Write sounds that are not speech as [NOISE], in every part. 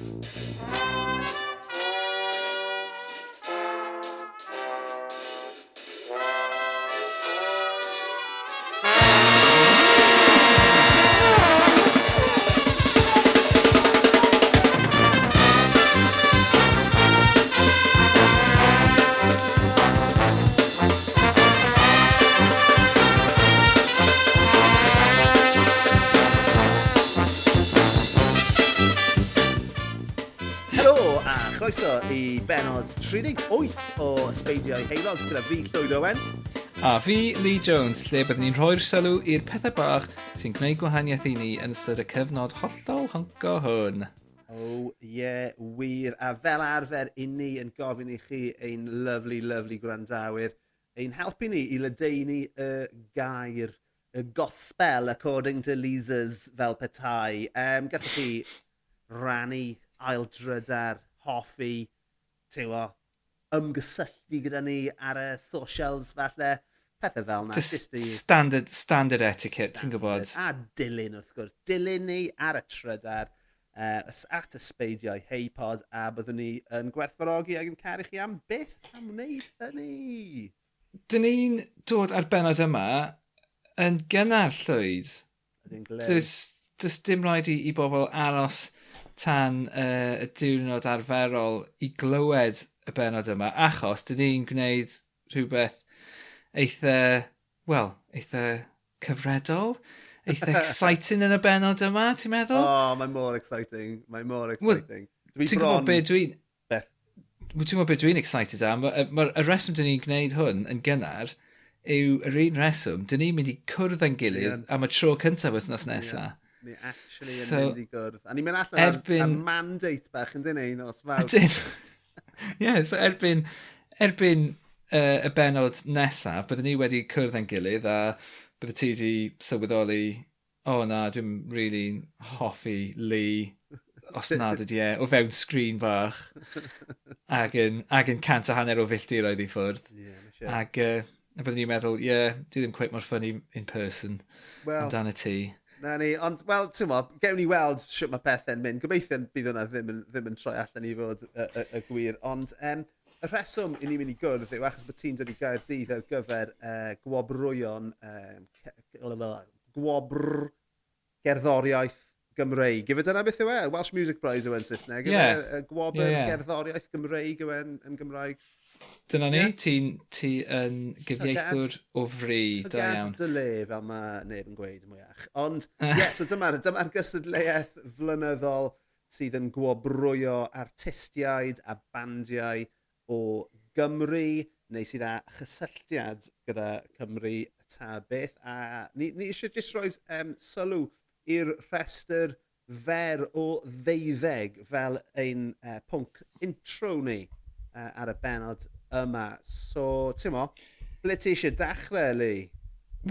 Música Ceilog, gyda fi Llywyd Owen. A fi, Lee Jones, lle byddwn ni'n rhoi'r sylw i'r pethau bach sy'n gwneud gwahaniaeth i ni yn ystod y cyfnod hollol honco hwn. O, oh, ie, yeah, wir. A fel arfer, i ni yn gofyn i chi ein lyflu, lyflu gwrandawyr, ein helpu ni i ledeini y gair, y gospel, according to Lisa's fel petai. Um, gallwch chi rannu, aildrydar, hoffi, tewa, ymgysylltu gyda ni ar y socials falle, pethau fel yna. Just, just standard, standard etiquette, ti'n gwybod. A dilyn wrth gwrs. Dilyn ni ar y trydar, uh, eh, at ysbeidiau heipod, a byddwn ni yn gwerthfawrogi ac yn caru chi am beth am wneud hynny. Dyn ni'n dod ar benod yma yn gynnar llwyd. Ydy'n glen. Does, does dim rhaid i, i bobl aros tan uh, y diwrnod arferol i glywed y benod yma, achos dyn ni'n gwneud rhywbeth eitha, wel, eitha cyfredol, eitha [LAUGHS] exciting yn y benod yma, ti'n meddwl? Oh, mae mor exciting, mae mor exciting. Well, ti'n gwybod bron... be dwi'n... Beth? Ti'n gwybod be dwi'n excited am? Y reswm dyn ni'n gwneud hwn yn gynnar yw yr un reswm, dyn ni'n mynd i cwrdd yn gilydd yeah. am y tro cyntaf wythnos nesaf. Yeah. Ni actually yn so, mynd i gwrdd. A ni'n mynd allan erbyn... ar, ar mandate bach yn dyn ein os fawr. Ydyn. [LAUGHS] yeah, so erbyn, erbyn uh, y benod nesaf, byddwn ni wedi cwrdd yn gilydd a bydde ti wedi sylweddoli, o oh, na, dwi'n really hoffi Lee, os [LAUGHS] nad ydy e, o fewn sgrin fach, ag yn, ag yn cant a hanner o filltiroedd i ffwrdd. Yeah, sure. Ac uh, a byddwn ni'n meddwl, ie, yeah, di ddim cweith mor ffynnu in person well, amdano ti. Na ni, ond, wel, ti'n mo, gewn ni weld sut mae pethau'n mynd. Gobeithio bydd hwnna ddim yn, ddim yn troi allan i fod y, y, y gwir. Ond, um, y rheswm i ni'n mynd i gwrdd yw achos bod ti'n dod i gael dydd ar gyfer uh, gwobrwyon, e, um, gwobr gerddoriaeth Gymreig. Gyfe dyna beth yw e? Welsh Music Prize yw e'n Saesneg. Yeah. Gyfe gwobr yeah, yeah. gerddoriaeth Gymreig yw e'n Gymraeg. Dyna ni, yeah. ti'n ti yn gyfieithwr o fri, da iawn. dy le fel mae neb yn gweud mwyach. Ond, [LAUGHS] ie, yeah, so dyma'r dyma, dyma gystadleuaeth flynyddol sydd yn gwobrwyo artistiaid a bandiau o Gymru, neu sydd â chysylltiad gyda Cymru ta beth. A ni, ni eisiau jyst rhoi um, sylw i'r rhestr fer o ddeuddeg fel ein uh, pwnc intro ni uh, ar y benod yma. So, ti'n mo, ble ti eisiau dechrau, Lee?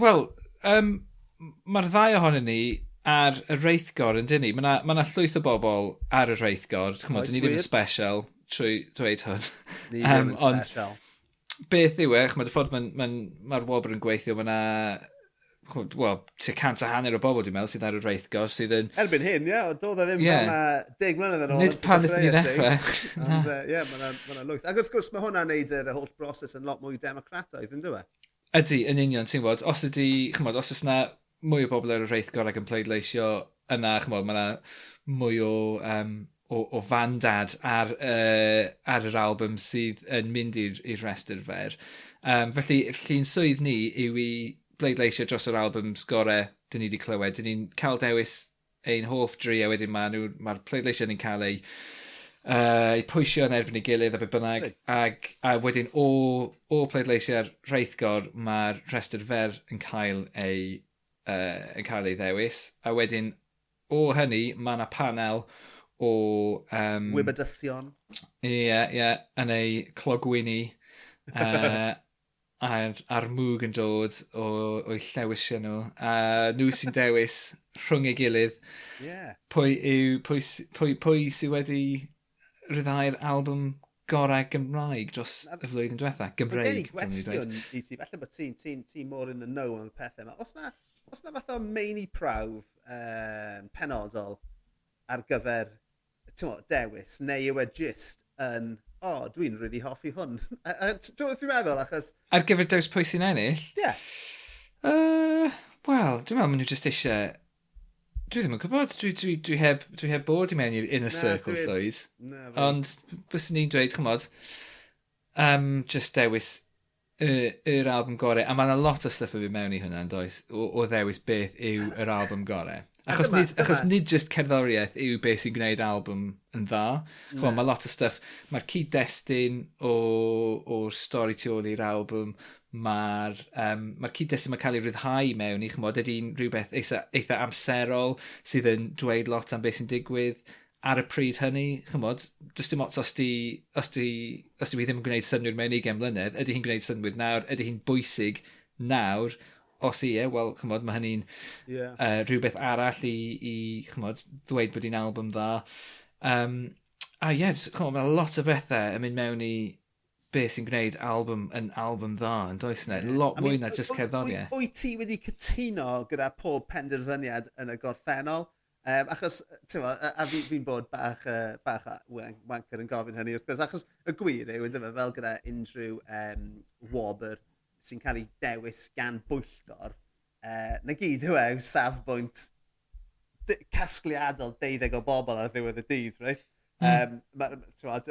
Wel, um, mae'r ddau ohonyn ni ar y reithgor yn dyn ni. Mae yna ma, na, llwyth o bobl ar y reithgor. Chymod, dyn ni ddim yn special trwy dweud hwn. Ni um, ddim [LAUGHS] yn special. Beth yw e, chymod, y ffordd mae'r ma, ma wobr yn gweithio, mae yna wel, tu cant a hanner o bobl, dwi'n meddwl, sydd ar y reithgor, sydd yn... Erbyn hyn, ie, yeah, doedd e ddim yeah. fel na deg mlynedd yn ôl. Nid pan ydyn ni ddechrau. Ond, ie, mae'n lwyth. Ac wrth gwrs, mae hwnna'n neud yr holl broses yn lot mwy democrataidd, yn dweud? Ydy, yn union, ti'n gwybod, os ydy, chymod, os oes na mwy o bobl ar y reithgor ac yn pleidleisio yna, chymod, mae yna mwy o, um, o, o fandad ar, uh, ar yr album sydd yn mynd i'r restr fer. Um, felly, llun swydd ni yw i bleidleisio dros yr albums gorau dyn ni wedi clywed. Dyn ni'n cael dewis ein hoff dri a wedyn mae'r ma, pleidleisio ni'n cael ei, uh, i pwysio yn erbyn ei gilydd a be bynnag. Ag, a wedyn o, o pleidleisio'r rheithgor mae'r rhestr fer yn cael ei, uh, yn cael ei ddewis. A wedyn o hynny mae yna panel o... Um, Wybedythion. Ie, yeah, ie, yeah, yn ei clogwyni. Uh, [LAUGHS] a'r, ar mwg yn dod o, o'i llewisio nhw. A nhw sy'n dewis rhwng ei gilydd. Yeah. Pwy, yw, pwy, pwy, pwy sydd wedi rhyddhau'r album gorau Gymraeg dros y flwyddyn diwetha. Gymraeg. Mae'n gwestiwn i ti, falle bod ti'n ti, ti mor in the know am y pethau yma. Os na, os na fath o meini prawf um, penodol ar gyfer mo, dewis, neu yw e jyst yn o, oh, dwi'n really hoffi hwn. [LAUGHS] Dwi'n dwi'n meddwl, achos... Ar gyfer dewis pwy sy'n ennill? Ie. Yeah. Uh, Wel, dwi'n meddwl maen nhw jyst eisiau... Dwi ddim yn gwybod, dwi, dwi, dwi, heb, dwi heb bod i mewn i'r inner circle dwi... llwyd. Ond bys ni'n dweud, chymod, um, just dewis yr album gorau. A mae yna lot o stuff o fi mewn i hwnna, does? O, o ddewis beth yw yr album gorau. Achos nid, achos nid just cerddoriaeth yw beth sy'n gwneud album yn dda. Yeah. Well, mae lot o stuff, mae'r cyd-destun o'r stori tu ôl i'r album. mae'r um, mae cyd-destun mae'n cael ei ryddhau mewn i, chymod, ydy'n rhywbeth eitha, eitha amserol sydd yn dweud lot am beth sy'n digwydd ar y pryd hynny, chymod, dys dim ots os di, os di, os di fi ddim yn gwneud synwyr mewn 20 mlynedd, ydy hi'n gwneud synwyr nawr, ydy hi'n bwysig nawr, os i e, wel, chymod, mae hynny'n yeah. uh, rhywbeth arall i, i chymod, ddweud bod hi'n album dda. Um, a ie, yeah, chymod, mae lot o bethau yn mynd mewn i beth sy'n gwneud album yn album dda yn does yna. Yeah. Lot I mwy mean, na just cerddoriaeth. Wyt ti wedi cytuno gyda pob penderfyniad yn y gorffennol? Um, achos, ti'n a, a fi'n fi bod bach, uh, bach wanker yn gofyn hynny wrth gwrs, achos y gwir yw, ynddo fel gyda unrhyw um, wobr, sy'n cael ei dewis gan bwyllgor, uh, na gyd yw e, safbwynt casgliadol deuddeg o bobl ar ddiwedd y dydd, right? Mm. Um,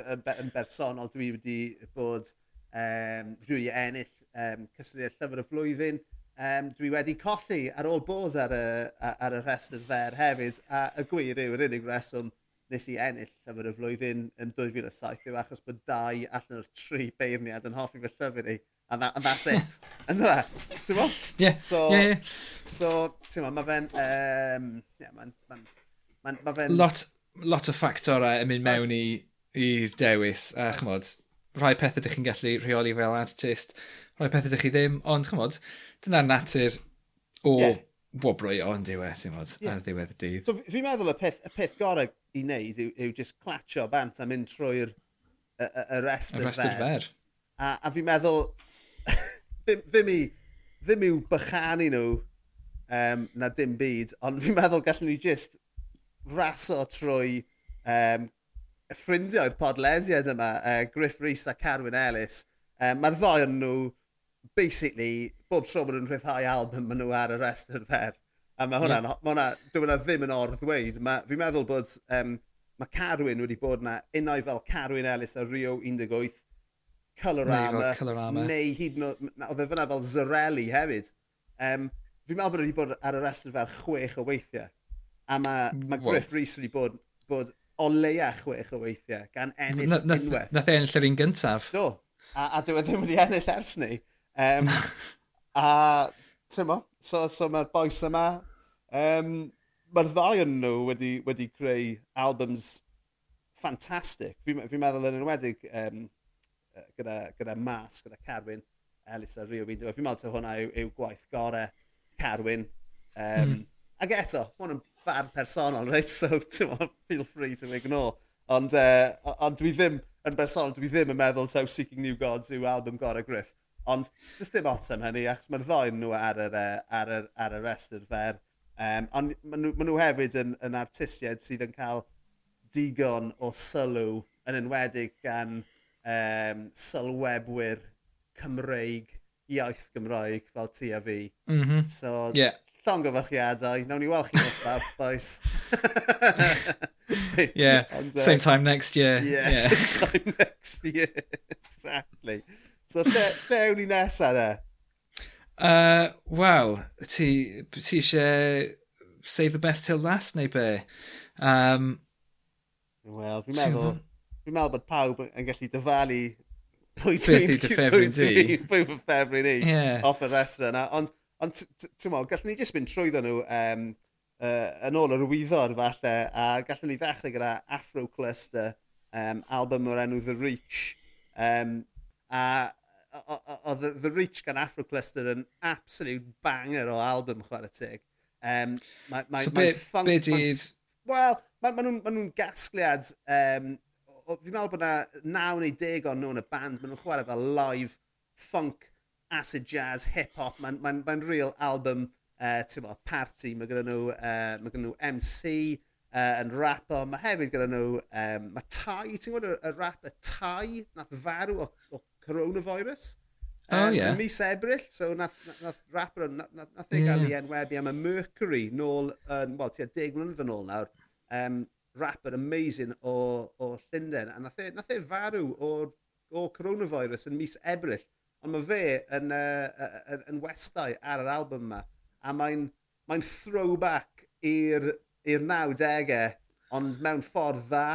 yn, yn bersonol, dwi wedi bod um, rhywun i ennill um, cysylltiad llyfr y flwyddyn. Um, dwi wedi colli ar ôl bod ar y, ar y rhestr fer hefyd, a y gwir yw'r unig reswm nes i ennill llyfr y flwyddyn yn 2007 yw achos bod dau allan o'r tri beirniad yn hoffi fy llyfr i and, that, and that's it. [LAUGHS] Ynddo fe? Ti'n mo? Ie. So, yeah, yeah. so ti'n mo, mae fe'n... Um, yeah, ma, ma, ma, ma fe'n... Lot, lot o ffactorau yn mynd mewn i, i dewis, a chymod, rhai pethau ydych chi'n gallu rheoli fel artist, rhai pethau ydych chi ddim, ond chymod, dyna'r natur o yeah. wobrwy o'n diwedd, ti'n modd, yeah. ar ddiwedd y dydd. So fi'n meddwl y peth, y peth gorau i wneud yw, yw just clatio bant a mynd trwy'r y, y, y rest y rest fer. A, a fi'n meddwl ddim, ddim i, ddim i'w bychanu nhw um, na dim byd, ond fi'n meddwl gallwn ni just raso trwy um, ffrindiau'r podlediad yma, uh, Griff Rhys a Carwyn Ellis. Um, Mae'r ddoi yn nhw, basically, bob tro maen nhw'n rhyddhau album maen nhw ar y rest o'r fer. A mae hwnna, yeah. ma hwnna, dwi'n hwnna ddim yn ordd ddweud. Fi'n meddwl bod um, mae Carwyn wedi bod yna unau fel Carwyn Ellis a Rio 18 Colorama, Colorama. neu hyd yn oed, oedd e fyna fel Zarelli hefyd. Um, fi'n meddwl bod wedi bod ar y restr fel chwech o weithiau. A mae ma Griff Rhys wedi bod, bod o leia chwech o weithiau gan ennill na, unwaith. Nath e ennill yr un gyntaf. Do, a, a dwi e ddim wedi ennill ers ni. Um, [LAUGHS] a tymo, so, so mae'r boes yma, um, mae'r ddau yn nhw wedi, wedi creu albums ffantastig. Fi'n fi meddwl yn enwedig um, gyda, gyda Mas, gyda Carwyn, Elis a Rio. Fi'n meddwl, fi'n meddwl hwnna yw, yw gwaith gorau Carwyn. Um, mm. Ac eto, hwn yn far personol, right? So, feel free to ignore. Ond, uh, ond dwi ddim, yn bersonol, dwi ddim yn meddwl taw Seeking New Gods yw album gorau Griff. Ond, dys dim otem hynny, achos mae'r ddoen nhw ar yr, ar yr, ar yr restr fer. Um, ond maen nhw, nhw hefyd yn, yn artistiaid sydd yn cael digon o sylw yn enwedig gan um, sylwebwyr Cymreig, iaith Gymraeg fel ti a fi. Mm -hmm. So, yeah. llong o farchiadau. Nawn ni weld chi nos bawb, [LAUGHS] boys. [LAUGHS] yeah, And, uh, same time next year. Yeah, yeah, [LAUGHS] same time next year. exactly. So, lle, lle yw ni nesaf e? Uh, Wel, ti, ti eisiau save the best till last neu be? Um, Wel, fi'n meddwl... Fi'n meddwl bod pawb yn gallu dyfalu pwy ti'n... Ffefryn ti. Pwy ti'n ffefryn i. Yeah. Off y restaurant yna. Ond, on, ti'n meddwl, gallwn ni jyst mynd trwy nhw um, uh, yn ôl yr wyddor falle, a gallwn ni ddechrau gyda Afro Cluster, um, album o'r enw The Reach. Um, a oedd The Reach gan Afro Cluster yn absolute banger o album chwarae teg. Um, mae, mae, so mae be, funk, be dyd... Wel, mae, ma nhw'n ma nhw gasgliad um, fi'n meddwl bod yna naw neu deg o'n nhw yn y band, maen nhw'n chwarae fel live funk, acid jazz, hip-hop. Mae'n ma n, ma, ma real album eh, uh, mo, party. Mae gyda nhw, eh, uh, mae gyda nhw MC uh, eh, yn rapper. Mae hefyd gyda nhw, um, mae Tai, ti'n gwybod y rap y Tai, nath farw o, o coronavirus. Oh, Um, oh, yeah. Mis Ebrill, so nath, nath nath rapper, nath, nath nath ei gael ei enwebu am y Mercury nôl, um, wel, tua deg mlynedd yn ôl nawr. Um, rapper amazing o, o Llundain, a nath e, nath e farw o, o coronavirus yn mis Ebrill. Ond mae fe yn, uh, yn, yn westau ar yr album yma, a mae'n mae throwback i'r i'r 90au, ond mewn ffordd dda.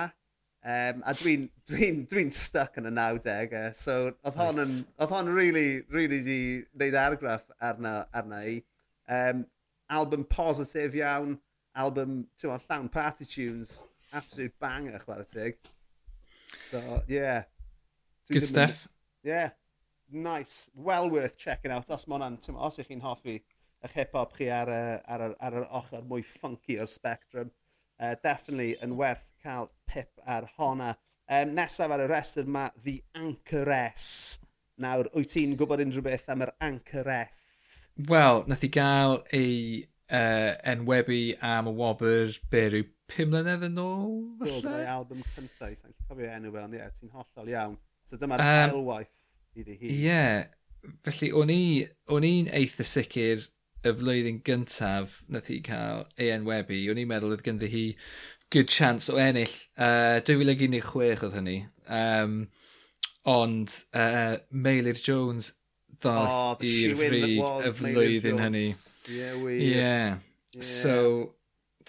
Um, a dwi'n dwi dwi, stuck yn y 90au, so oedd hon yn, oedd hon really, really di wneud argraff arna, arna i. Um, album positif iawn, album, ti'n ma, llawn party tunes, absolute banger, chwarae tig. So, yeah. Good stuff. Yeah, nice. Well worth checking out. Os ma hwnna'n, os ych chi'n hoffi eich hip-hop chi ar y, ar, y, ar yr ochr mwy funky o'r spectrum, uh, definitely yn werth cael pip ar honna. Um, nesaf ar y restr mae The Anchoress. Nawr, wyt ti'n gwybod unrhyw beth am yr Anchoress? Wel, nath i gael ei uh, enwebu am y wobr be pum mlynedd yn ôl? falle? ei album cyntaf, sa'n cofio enw fel, ie, ti'n hollol iawn. So dyma'r um, ailwaith iddi hi. Ie, yeah. felly o'n i'n eitha sicr y flwyddyn gyntaf nath i cael ei enwebu, o'n i'n meddwl oedd ganddi hi good chance o ennill. Uh, 2016 oedd hynny. Um, ond uh, Meilir Jones dath oh, i'r frig y flwyddyn hynny. Yeah, we... Yeah. yeah. So,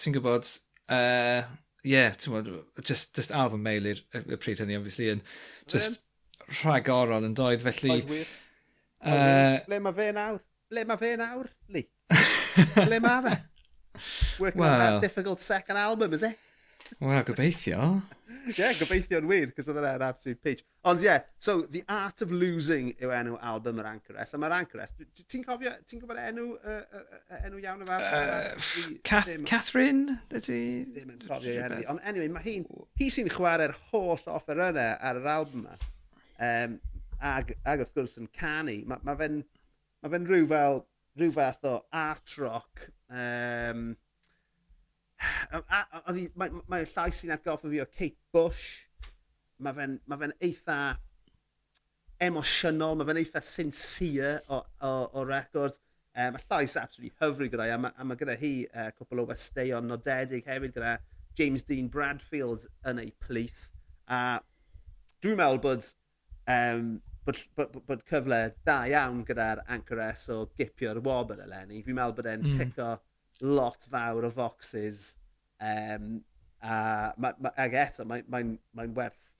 ti'n gwybod, uh, yeah, ti'n gwybod, just, just album mail i'r pryd hynny, obviously, yn just well, rhagorol yn doedd, felly... Oedd wir. Uh, le, mae fe nawr? Le mae fe nawr, Lee? [LAUGHS] le mae fe? Working well, on that difficult second album, is it? Wel, gobeithio. [LAUGHS] yeah, gobeithio'n wir, cos oedd yna'n absolute peach. Ond ie, yeah, so The Art of Losing yw enw album yr Anchoress. A mae'r Anchoress, ti'n cofio, ti'n gwybod enw, uh, uh, enw iawn o'r album? Uh, Cath Catherine, ydy? Ddim yn cofio enw. Ond anyway, mae hi'n, hi sy'n chwarae'r holl offer yna ar yr album yma. Um, ag, ag wrth gwrs yn canu. Mae ma fe'n ma fe rhyw fel, rhyw fath o art rock. Um, Mae'r mae, mae llais sy'n atgoffa fi o Kate Bush. Mae fe'n ma fe eitha emosiynol, mae fe'n eitha sincere o, o, o record. E, mae llais absolutely hyfryd gyda'i, a mae, a mae gyda hi uh, cwpl o westeion nodedig hefyd gyda James Dean Bradfield yn ei plith. A dwi'n meddwl bod, um, bod, bod, bod cyfle da iawn gyda'r anchoress o gipio'r wobl eleni. Fi'n meddwl bod e'n mm. tico lot fawr o foxes um, a ma, ma, ag eto mae'n mae, mae, mae werth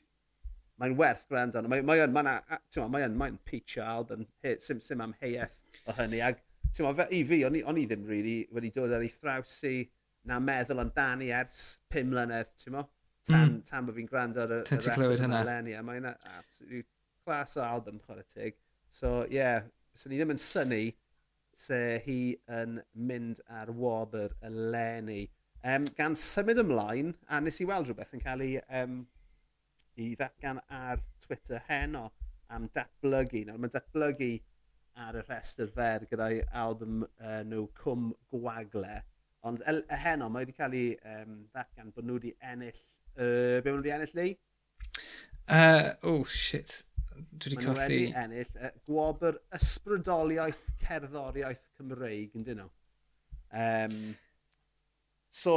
mae'n werth gwrando mae mae yn mae'n mae'n mae'n mae peach album he, sim sim am heiaeth o hynny. Ag ma, fe, i fi o'n i, on i ddim really wedi dod ar ei thraws i na meddwl amdani ers pum mlynedd ti'n mo tan, mm. tan bod fi'n gwrando ar y, y record yna Lenia mae'n absolute class album chwarae tig so ie yeah, so ni ddim yn syni se hi yn mynd ar wobr eleni. Um, gan symud ymlaen, a nes i weld rhywbeth yn cael ei, um, i ddatgan ar Twitter heno am datblygu. Nawr mae'n datblygu ar y rhestr fer gyda'i album uh, nhw Cwm Gwagle. Ond el, y heno, mae wedi cael ei um, ddatgan bod nhw wedi ennill... Uh, be maen nhw wedi ennill, Lee? Uh, oh, shit. Dwi wedi colli... Wedi ennill uh, gwobr ysbrydoliaeth cerddoriaeth Cymreig yn dyn nhw. Um, so,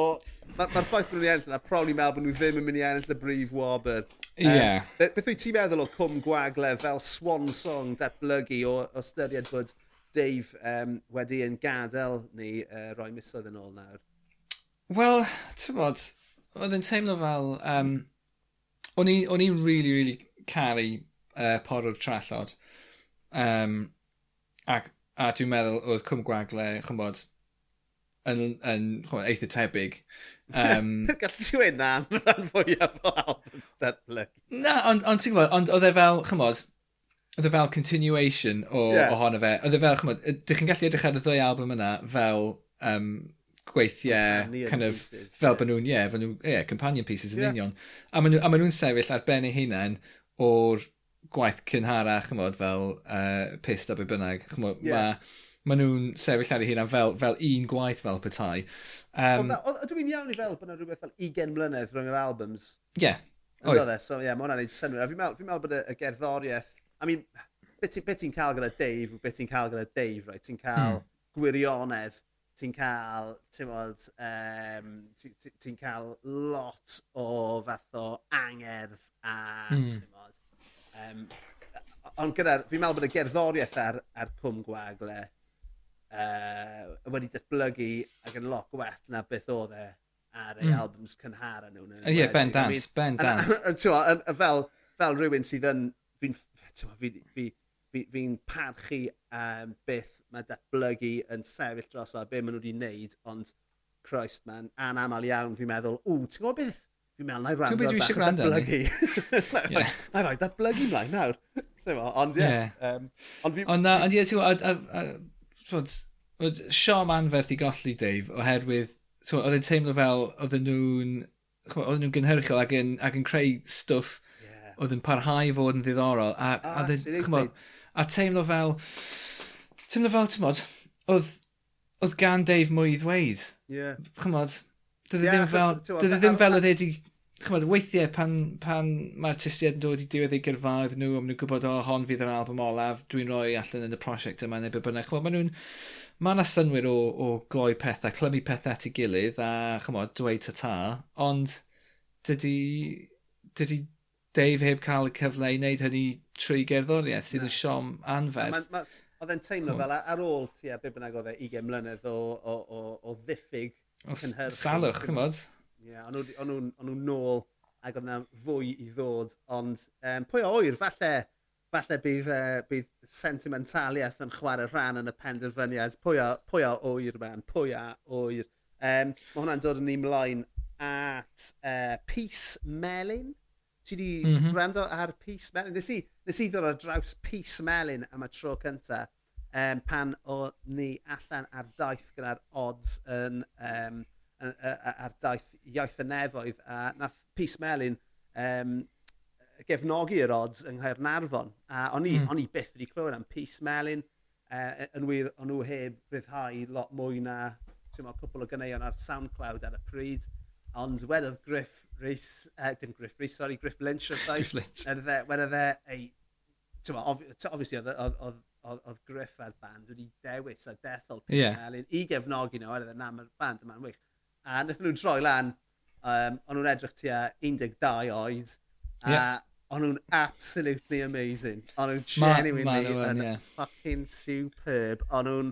mae'r ma ffaith bod nhw'n ennill yna, probably meddwl bod nhw ddim yn mynd i ennill y brif wobr. Ie. Um, yeah. Beth wyt ti'n meddwl o cwm gwagle fel swan song datblygu o, o styried bod Dave um, wedi yn gadael ni uh, roi misoedd yn ôl nawr? Wel, ti'n bod, oedd yn teimlo fel... Um, o'n i'n really, really caru uh, por o'r trallod. Um, ac, a dwi'n meddwl oedd Cwm Gwagle, chymod, yn, yn chymod, eitha tebyg. Um, [LAUGHS] Gallu ti weid na am rhan fwyaf o albums, Stedler. Na, ond on, ti'n gwybod, ond oedd e fel, chymod, oedd e fel continuation o, yeah. ohono fe. Oedd e fel, chymod, ydych chi'n gallu edrych ar y ddwy album yna fel um, gweithiau, yeah, kind of, pieces, fel yeah. bod nhw'n, ie, yeah, nhw, yeah, companion pieces yn yeah. union. A maen nhw'n sefyll ar ben eu hunain o'r gwaith cynhara, chymod, fel uh, pist a be bynnag. Chymod, yeah. ma, ma nhw'n sefyll ar ei hunan fel, fel un gwaith fel petai. Um, Dwi'n iawn i fel bod yna rhywbeth fel 20 mlynedd rhwng yr albums. Ie. Yeah. Oedd. So ie, yeah, mae hwnna'n neud synwyr. Fi'n meddwl, fi meddwl bod y y gerddoriaeth... I mean, beth ti'n ti cael gyda Dave beth ti'n cael gyda Dave, right? Ti'n cael hmm. gwirionedd, ti'n cael, ti'n bod, um, ti'n ti, ti cael lot o fath o angerdd a, hmm. ti'n Um, ond gyda, fi'n meddwl bod y gerddoriaeth ar, ar cwm gwagle uh, wedi datblygu ac yn lot gwell na beth oedd e ar ei mm. albums cynhara nhw. Ie, yeah, Ben Dant, Ben Dant. Fel, fel rhywun sydd yn, fi'n fi, fi, fi, fi parchu um, beth mae datblygu yn sefyll dros o, be maen nhw wedi wneud, ond Christ man, anamal iawn fi'n meddwl, ww, ti'n gwybod beth Dwi'n meddwl, na i rando bach o datblygu. [LAUGHS] [LAUGHS] Na i roi datblygu mlaen nawr. [LAUGHS] Ond ie. Ond na, ond ie, ti'n gwybod, Siom anferth i golli, Dave, oherwydd, oedd e'n teimlo fel, oedd nhw'n, oedd nhw'n gynhyrchol ac yn, ac yn creu stwff oedd yn parhau i fod yn ddiddorol. A, ah, a, dde, a teimlo fel, teimlo fel, ti'n modd, oedd, oedd gan Dave mwy i ddweud. Yeah. Chymod, dydy yeah, ddim fel, dydy ddim fel oedd wedi chymod, weithiau pan, pan mae'r artistiaid yn dod i diwedd eu gyrfaoedd nhw, a maen nhw'n gwybod, o, oh, hon fydd yr album olaf, dwi'n rhoi allan yn y prosiect yma neu be bynnag. Chymod, maen nhw'n, mae yna synwyr o, o gloi pethau, clymu pethau at ei gilydd, a chymod, dweud ta ta, ond dydy, dydy Dave heb cael y cyfle i wneud hynny trwy gerddoriaeth sydd yn siom anferth. Oedd e'n teimlo fel ar ôl tua be bynnag oedd e 20 mlynedd o, o, o, o ddiffyg cynhyrchu. Salwch, chymod. Ie, yeah, o'n nhw'n nôl ac oedd yna fwy i ddod, ond um, pwy o oer, falle, falle bydd, uh, bydd sentimentaliaeth yn chwarae rhan yn y penderfyniad. Pwy o, pwy o oer, man, pwy o oer. Um, mae hwnna'n dod yn ni mlaen at uh, Peace Melin. Ti di mm -hmm. rando ar Peace Melin? Nes i, nes i ddod ar draws Peace Melin am y tro cynta um, pan o ni allan ar daith gyda'r odds yn um, ar daith iaith y nefoedd. A nath Pys Melin um, gefnogi'r odds yng Nghaernarfon. A o'n i, mm. on i byth wedi clywed am Pys Melin. Uh, e, e, yn wir, o'n nhw heb ryddhau lot mwy na ma, cwpl o gyneuon ar SoundCloud ar y pryd. Ond wedodd Griff Rhys, uh, e, dim Griff Rhys, sorry, Griff Lynch o'r [LAUGHS] ddaeth. Griff Lynch. Wedodd e, ei, ma, obviously oedd Griff a'r band wedi dewis a dethol Pete yeah. Melin i gefnogi nhw, oedd e, na, mae'r band yma'n wych. A wnaethon nhw droi lan, um, ond nhw'n edrych tua 12 oed. A yeah. ond nhw'n absolutely amazing. ond nhw'n genuinely yn yeah. fucking superb. ond nhw'n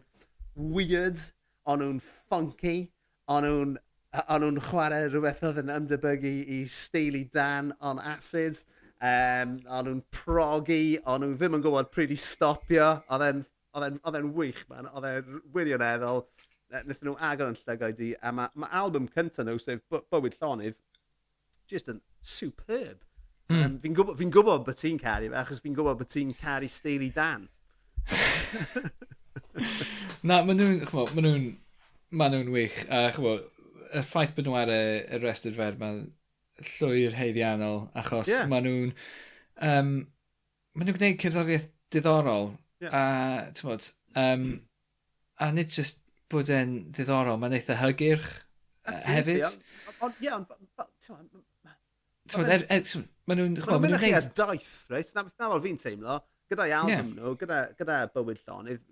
weird, ond nhw'n funky, ond nhw'n o'n nhw'n chwarae rhywbeth oedd yn ymdebygu i Steely dan on acid. Um, o'n nhw'n progi, o'n nhw ddim yn gwybod pryd i stopio. Oedd e'n wych, man. Oedd e'n wirioneddol. Nethon nhw agor yn llygoed i, a mae ma album cyntaf nhw, sef Bywyd Llonydd, just yn superb. Mm. Um, fi'n gwybod, fi gwybod bod ti'n caru, achos fi'n gwybod bod ti'n caru Steely Dan. Na, maen nhw'n, chmo, maen nhw'n, maen nhw'n wych. A chmo, y ffaith bod nhw ar y, y rest fer, mae llwyr heiddiannol, achos yeah. maen nhw'n, um, maen nhw'n gwneud cerddoriaeth diddorol. Yeah. A, ti'n bod, um, a nid just bod e'n ddiddorol. Mae'n eitha hygyrch uh, hefyd. Ond ie, ond... Mae nhw'n... Mae nhw'n mynd daith, reit? Na na fel fi'n teimlo, gyda'i album nhw, gyda, gyda bywyd llonydd,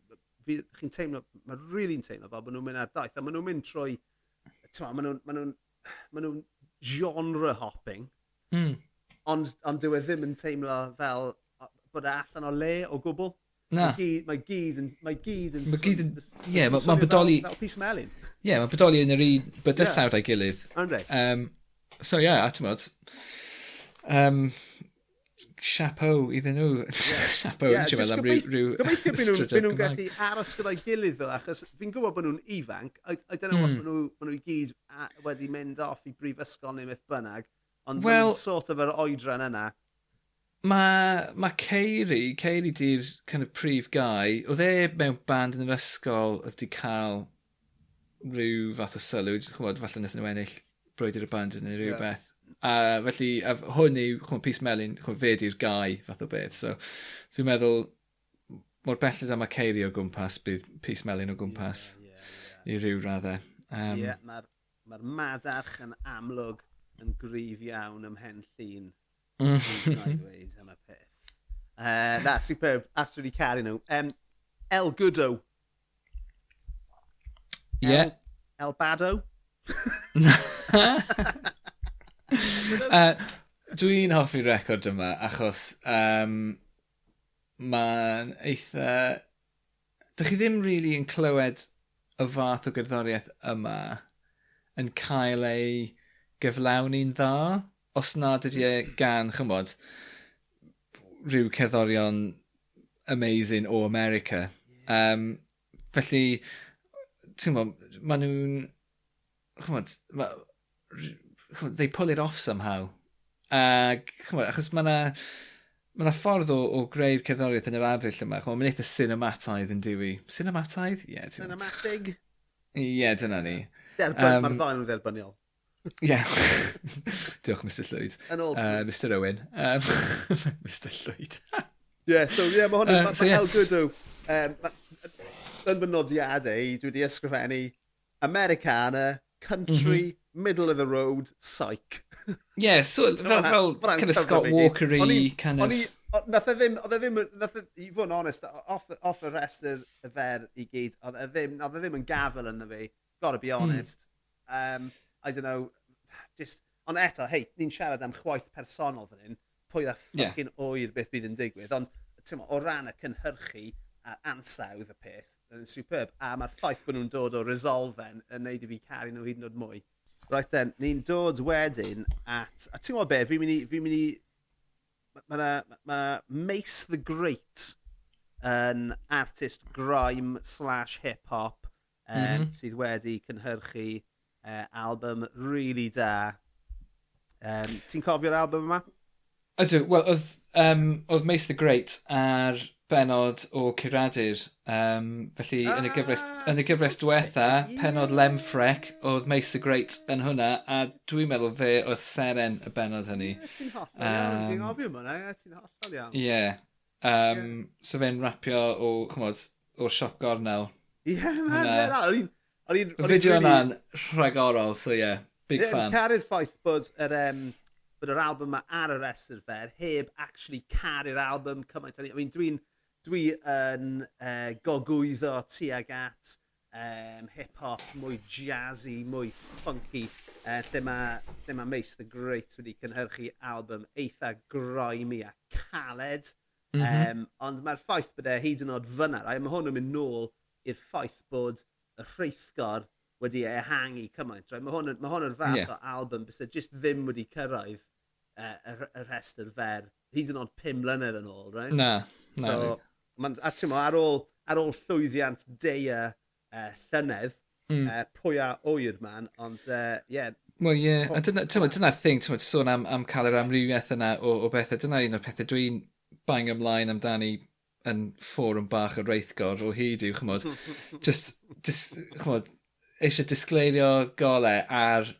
chi'n teimlo, mae'n really'n teimlo fel bod nhw'n mynd ar daith, a maen nhw'n mynd trwy, maen nhw'n ma nhw, ma nhw genre hopping, mm. ond, ond dyw e ddim yn teimlo fel bod e allan o le o gwbl. Na. Mae gyd yn... Mae gyd yn... Mae gyd yn... Ie, mae'n bodoli... Fel pis melin. Ie, mae'n bodoli yn yr un bydysawd yeah. a'i gilydd. Andre. Um, so ie, yeah, a ti'n modd... Um, chapeau iddyn nhw. Yeah. [LAUGHS] chapeau yeah, ti'n meddwl, am rhyw... Gobeithio byd nhw'n gallu aros gyda'i gilydd fel achos fi'n gwybod bod nhw'n ifanc. I, I don't know mm. os maen nhw, maen nhw gyd wedi mynd off i brifysgol neu beth bynnag. Ond well, sort of yr oedran yna Mae ma Ceiri, Ceiri di'r kind of prif gau, oedd e mewn band yn yr ysgol oedd di cael rhyw fath o sylw, chwbod, falle wnaethon nhw ennill brwydyr y band neu rhywbeth. Yeah. A felly, a hwn yw, chwbod, Pys Melin, chwbod, fe di'r gau fath o beth. So, so dwi'n meddwl, mor belled am y Ceiri o gwmpas, bydd Pys Melin o gwmpas yeah, yeah, yeah. i ryw raddau. Um, yeah, mae'r ma madarch yn amlwg yn gryf iawn ym ymhen llun Mm-hmm. am y peth. Uh, that's superb. Absolutely carrying nhw. Um, El Gudo. El, yeah. El Bado. [LAUGHS] uh, Dwi'n hoffi record yma achos um, mae'n eitha... Dych chi ddim really yn clywed y fath o gerddoriaeth yma yn cael ei gyflawni'n dda os nad ydy e gan, chymod, rhyw cerddorion amazing o America. Um, felly, ti'n gwybod, maen nhw'n... Chymod, ma, chymod, they pull it off somehow. Ac, chymod, achos mae yna... Mae yna ffordd o, o greu'r cerddoriaeth yn yr arddull yma. Chymod, mae'n eitha cinemataidd yn diwy. Cinemataidd? Ie. Yeah, Cinematig? Ie, yeah, dyna ni. Derbyn, um, mae'r ddau'n dderbyniol. [LAUGHS] Ie. Diolch, Mr Llwyd. Yn ôl. Uh, Mr Owen. Um, Mr Llwyd. Ie, yeah, so ie, yeah, mae hwnna, uh, so, yeah. Goodw. Um, yn fy nodiadau, dwi wedi ysgrifennu Americana, country, mm -hmm. middle of the road, psych. [LAUGHS] Ie, yeah, so, fel, fel kind of Scott Walker-y, kind of... Nath e ddim, oedd e ddim, nath e, i fod yn onest, off, off y restr y fer i gyd, oedd e ddim, oedd e ddim yn gafel yn fi, gotta be hmm. honest. Mm. Um, I don't know, just... Ond eto, hei, ni'n siarad am chwaith personol fan hyn, pwy a ffocin yeah. oer beth bydd yn digwydd, ond mo, o ran y cynhyrchu a ansawdd y peth, yn superb, a mae'r ffaith bod nhw'n dod o resolfen yn neud i fi caru nhw hyd yn oed mwy. Right then, ni'n dod wedyn at... A ti'n gwybod be, fi'n mynd i... Fi mynd i mae ma, ma Mace the Great yn artist grime slash hip-hop um, mhm. mm -hmm. sydd wedi cynhyrchu uh, album really da. Um, Ti'n cofio'r album yma? Ydw, wel, oedd, um, oedd Mace the Great ar benod o Curadur. Um, felly, ah! yn, y gyfres, yn y gyfres diwetha, yeah. penod Lemfrec, oedd Mace the Great yn hwnna, a dwi'n meddwl fe oedd Seren y benod hynny. Ti'n hollol iawn, ti'n gofio hwnna, ti'n hollol iawn. Ie. Um, yeah. So fe'n rapio o, chymod, o'r siop gornel. Ie, yeah, man, hwnna... O'n i'n... Y fideo yna'n rhagorol, so ie, yeah, big yeah, fan. Caru'r ffaith bod yr, um, bod yr album yma ar y restr fer, heb actually caru'r album cymaint. I mean, dwi'n dwi yn uh, gogwyddo tuag at um, hip-hop, mwy jazzy, mwy funky, uh, lle mae ma Mace the Great wedi cynhyrchu album eitha groimi a caled. Mm -hmm. um, ond mae'r ffaith bod e hyd yn oed fyna, a mae hwn yn mynd nôl i'r ffaith bod y rheithgor wedi ehangu cymaint. Right? Mae hwn, yn ma hwn yn fath yeah. o album bys e jyst ddim wedi cyrraedd uh, y, y rhestr fer. Hyd yn oed pum mlynedd yn ôl, right? Na, na. So, man, a ti'n mo, ar ôl, ar ôl llwyddiant deia uh, llynedd, e, mm. uh, pwy a oer man, ond ie, uh, yeah, Wel ie, yeah. a dyna'r dyna, dyna thing, ti'n sôn am, am cael yr amrywiaeth yna o, o bethau, dyna un o'r pethau dwi'n bang ymlaen amdani yn fforwm bach o reithgor o hyd i'w, chymod, just, dis, chymod, eisiau disgleirio golau ar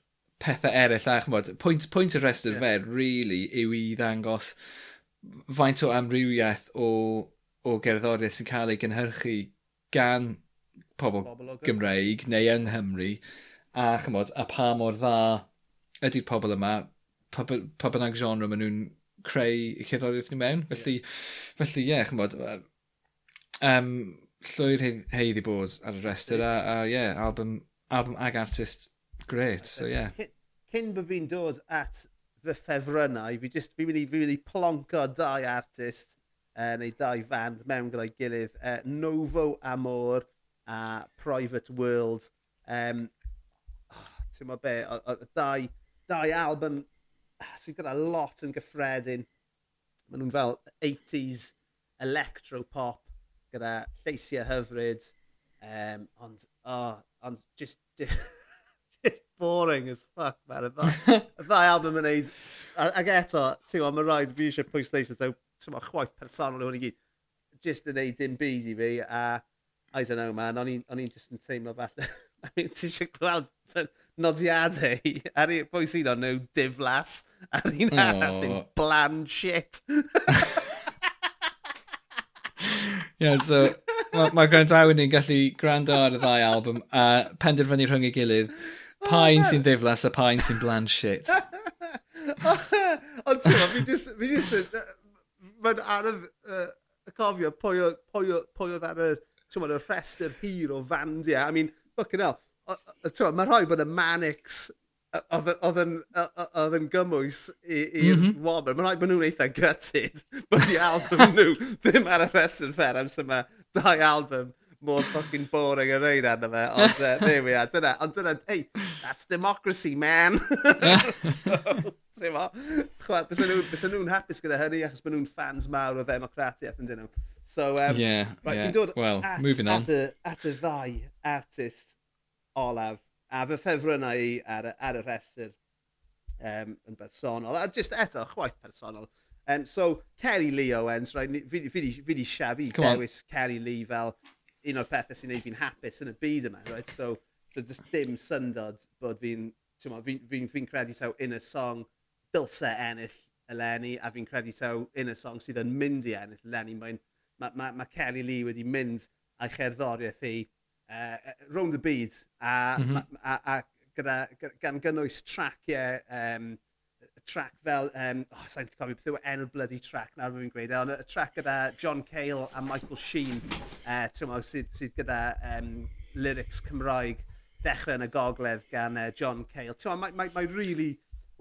pethau eraill a chymod, pwynt, pwynt y rest yeah. fer, really, yw i ddangos faint o amrywiaeth o, o gerddoriaeth sy'n cael ei gynhyrchu gan pobl, pobl Gymreig neu yng Nghymru a chymod, a pa mor dda ydy'r pobl yma, pa, pa bynnag genre maen nhw'n creu y cerddoriaeth nhw mewn. Felly, yeah. felly ie, yeah, chymod, um, llwyr heidd i bod ar y restr, a, a yeah, album, album ag artist great, so ie. yeah. Cyn bod fi'n dod at fy ffefrynnau, fi just, fi'n mynd i, fi mynd i plonco dau artist, uh, neu dau fand mewn gyda'i gilydd, uh, Novo Amor a Private World. Um, oh, Ti'n ma be, o, o, dau, dau album sydd gyda lot yn gyffredin. Maen nhw'n fel 80s electro-pop gyda lleisiau hyfryd. Um, ond, oh, ond just, [LAUGHS] just, boring as fuck, man. Y ddau, [LAUGHS] ddau album yn neud. Ac eto, ti'n gwybod, mae rhaid fi eisiau pwysleisio, ti'n gwybod, chwaith personol hwn i gyd. Just yn neud dim byd i fi, a I don't know, man, o'n i'n just yn teimlo falle. [LAUGHS] I mean, ti'n siarad gweld nodiadau [LAUGHS] ar un pwy un o'n nhw diflas ar un oh. arall yn blan shit. [LAUGHS] yeah, so mae ma gwrandawyr ni'n gallu gwrando ar y ddau album a uh, penderfynu rhwng ei gilydd pa'n oh, sy'n ddiflas a pa'n sy'n blan shit. [LAUGHS] Ond ti'n fi just, fi just, mae'n anodd uh, cofio pwy oedd ar y, ti'n y rhestr hir o fandia. I mean, fucking hell, mae rhoi bod y manix oedd yn gymwys i'r mm -hmm. Wobr. Mae'n rhaid bod nhw'n eitha gutted [LAUGHS] bod i album [LAUGHS] nhw ddim ar y rest yn fer am sy'n dau album mor fucking boring yn rhaid arno fe. Ond [LAUGHS] uh, there we are, dyna. Ond dyna, hey, that's democracy, man. so, ti'n mo? Bysa nhw'n hapus gyda hynny achos bod nhw'n fans mawr o ddemocratiaeth yn dyn nhw. So, um, yeah, right, yeah. Dod well, at, moving on. At y, at y ddau artist olaf a fy ffefrynnau i ar, ar y rhestr um, yn bersonol. A just eto, chwaith personol. Um, so, Kerry Lee Owens, right, fi di siafu dewis Kerry Lee fel un o'r pethau sy'n neud fi'n hapus yn y byd yma. Right? So, so just dim syndod bod fi'n fi, fi, fi, credu taw un y song dylse ennill eleni a fi'n credu taw un y song sydd yn mynd i ennill eleni. Mae, ma, ma, ma Kelly Lee wedi mynd a'i cherddoriaeth hi uh, round y byd a, mm -hmm. a, a, a gyda, gan gynnwys traciau um, track fel, um, oh, sa'n cofio beth yw enw'r bloody track nawr fi'n gweud, e, ond y track gyda John Cale a Michael Sheen, uh, tymo, sydd, sydd gyda um, lyrics Cymraeg dechrau yn y gogledd gan uh, John Cale. Tymo, mae, mae, mae really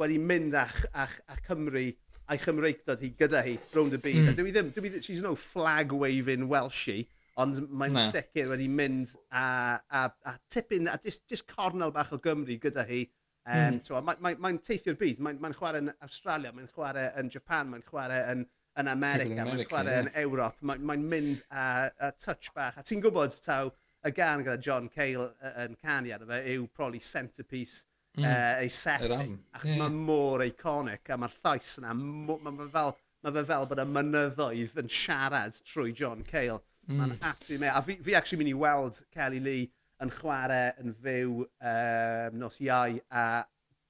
wedi mynd a'ch, a'ch, a'ch Cymru a'i chymreigdod hi gyda hi rownd y byd. Mm. Dwi ddim, dwi, she's no flag-waving Welshie, ond mae'n no. sicr wedi mynd a, a, a tipyn, a just, just cornel bach o Gymru gyda hi. Um, mm. Mae'n mae, mae teithio'r byd, mae'n mae chwarae yn Australia, mae'n chwarae yn Japan, mae'n chwarae yn, yn America, mae'n chwarae yeah. yn Ewrop, mae'n mae mynd a, a touch bach. A ti'n gwybod taw y gan gyda John Cale yn canu ar fe yw probably centrepiece mm. uh, ei setting. Achos yeah. mae mor iconic a mae'r llais yna, mae fe fel, mae fe fel bod y mynyddoedd yn siarad trwy John Cale. Mm. Mae'n absolutely me. A fi, fi actually mynd i weld Kelly Lee yn chwarae yn fyw um, nos iau a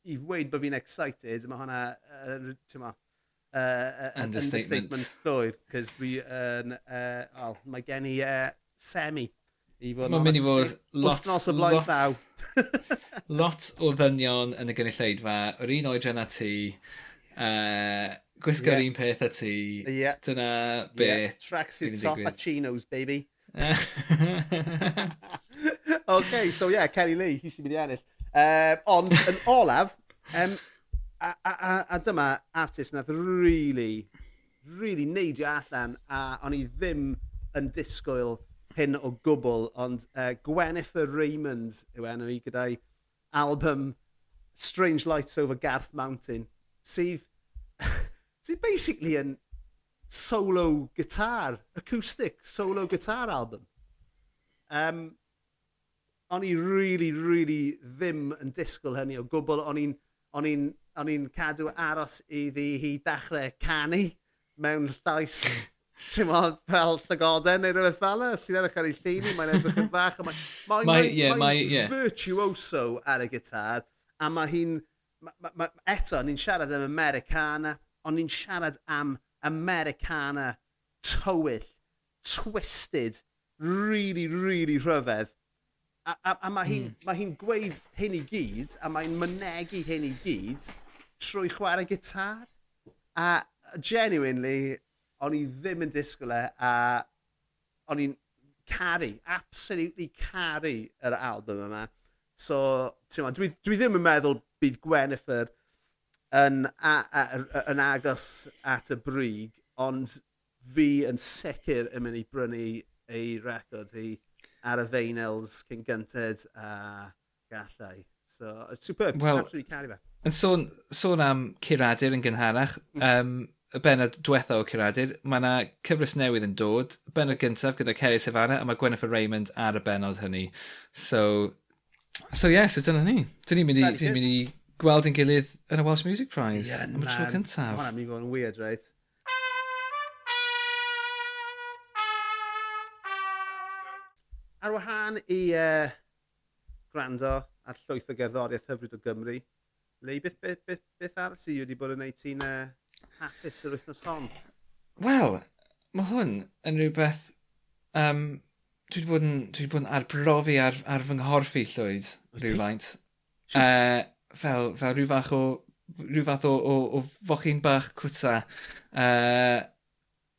i ddweud bod fi'n excited, mae hwnna, uh, ti'n ma, uh, uh, understatement llwyr, cos fi yn, uh, oh, mae gen i uh, semi Mae'n mynd i fod lot, lot, lot, [LAUGHS] lot o ddynion yn y gynulleidfa, yr un oedran a ti, uh, gwisgo'r yeah. un peth a ti. Yeah. Dyna beth. Yeah. Tracksuit top a chinos, baby. [LAUGHS] OK, so yeah, Kelly Lee, hi sy'n mynd i ennill. Um, ond, yn [LAUGHS] olaf, um, a, a, a, a dyma artist nath really, really neidio allan, a o'n i ddim yn disgwyl hyn o gwbl, ond e, uh, Gwennifer Raymond yw enw i gyda'i album Strange Lights Over Garth Mountain, sydd sydd basically yn solo guitar, acoustic solo guitar album. Um, o'n i really, really ddim yn disgwyl hynny o gwbl. O'n i'n on i'n on i'n cadw aros iddi hi dechrau canu mewn llais [LAUGHS] ti'n modd fel llygoden neu rhywbeth fel y sy'n edrych ar ei llun mae'n edrych yn fach mae'n ma, mae, yeah, mae, yeah. virtuoso ar y gitar a mae hi'n ma, ma, ma, eto ni'n siarad am Americana ond ni'n siarad am Americana tywyll, twisted, really, really rhyfedd. A, a, a mae hi'n mm. hi gweud hyn i gyd, a mae'n mynegu hyn i gyd trwy chwarae gitar. A genuinely, o'n i ddim yn disgwyl e, a o'n i'n caru, absolutely caru yr album yma. So, dwi, dwi ddim yn meddwl bydd Gwennifer yn, a, a, a, yn agos at y brig, ond fi yn sicr yn mynd i brynu ei record hi ar y feinels cyn gynted a gallai. So, superb, well, absolutely caru fe. Yn sôn, sôn am curadur yn gynharach, um, y benod diwethaf o curadur, mae yna cyfres newydd yn dod, benod gyntaf gyda Kerry Savannah, a mae Gwennifer Raymond ar y benod hynny. So, so yeah, so dyna ni. Dyn ni'n mynd i, dyn ni'n mynd i gweld yn gilydd yn y Welsh Music Prize. Yeah, Am y tro cyntaf. Mae'n mynd i fod yn weird, right? Ar wahân i uh, gwrando ar llwyth o gerddoriaeth hyfryd o Gymru, le beth, beth, beth, beth ar i wedi bod yn neud ti'n uh, hapus yr wythnos hon? Wel, mae hwn yn rhywbeth... Um, dwi wedi bod yn, dwi wedi bod yn arbrofi ar, ar fy nghorffi llwyd rhywfaint. Uh, fel, fel rhyw fath o rhyw fath o, o, o fochyn bach cwta. Uh,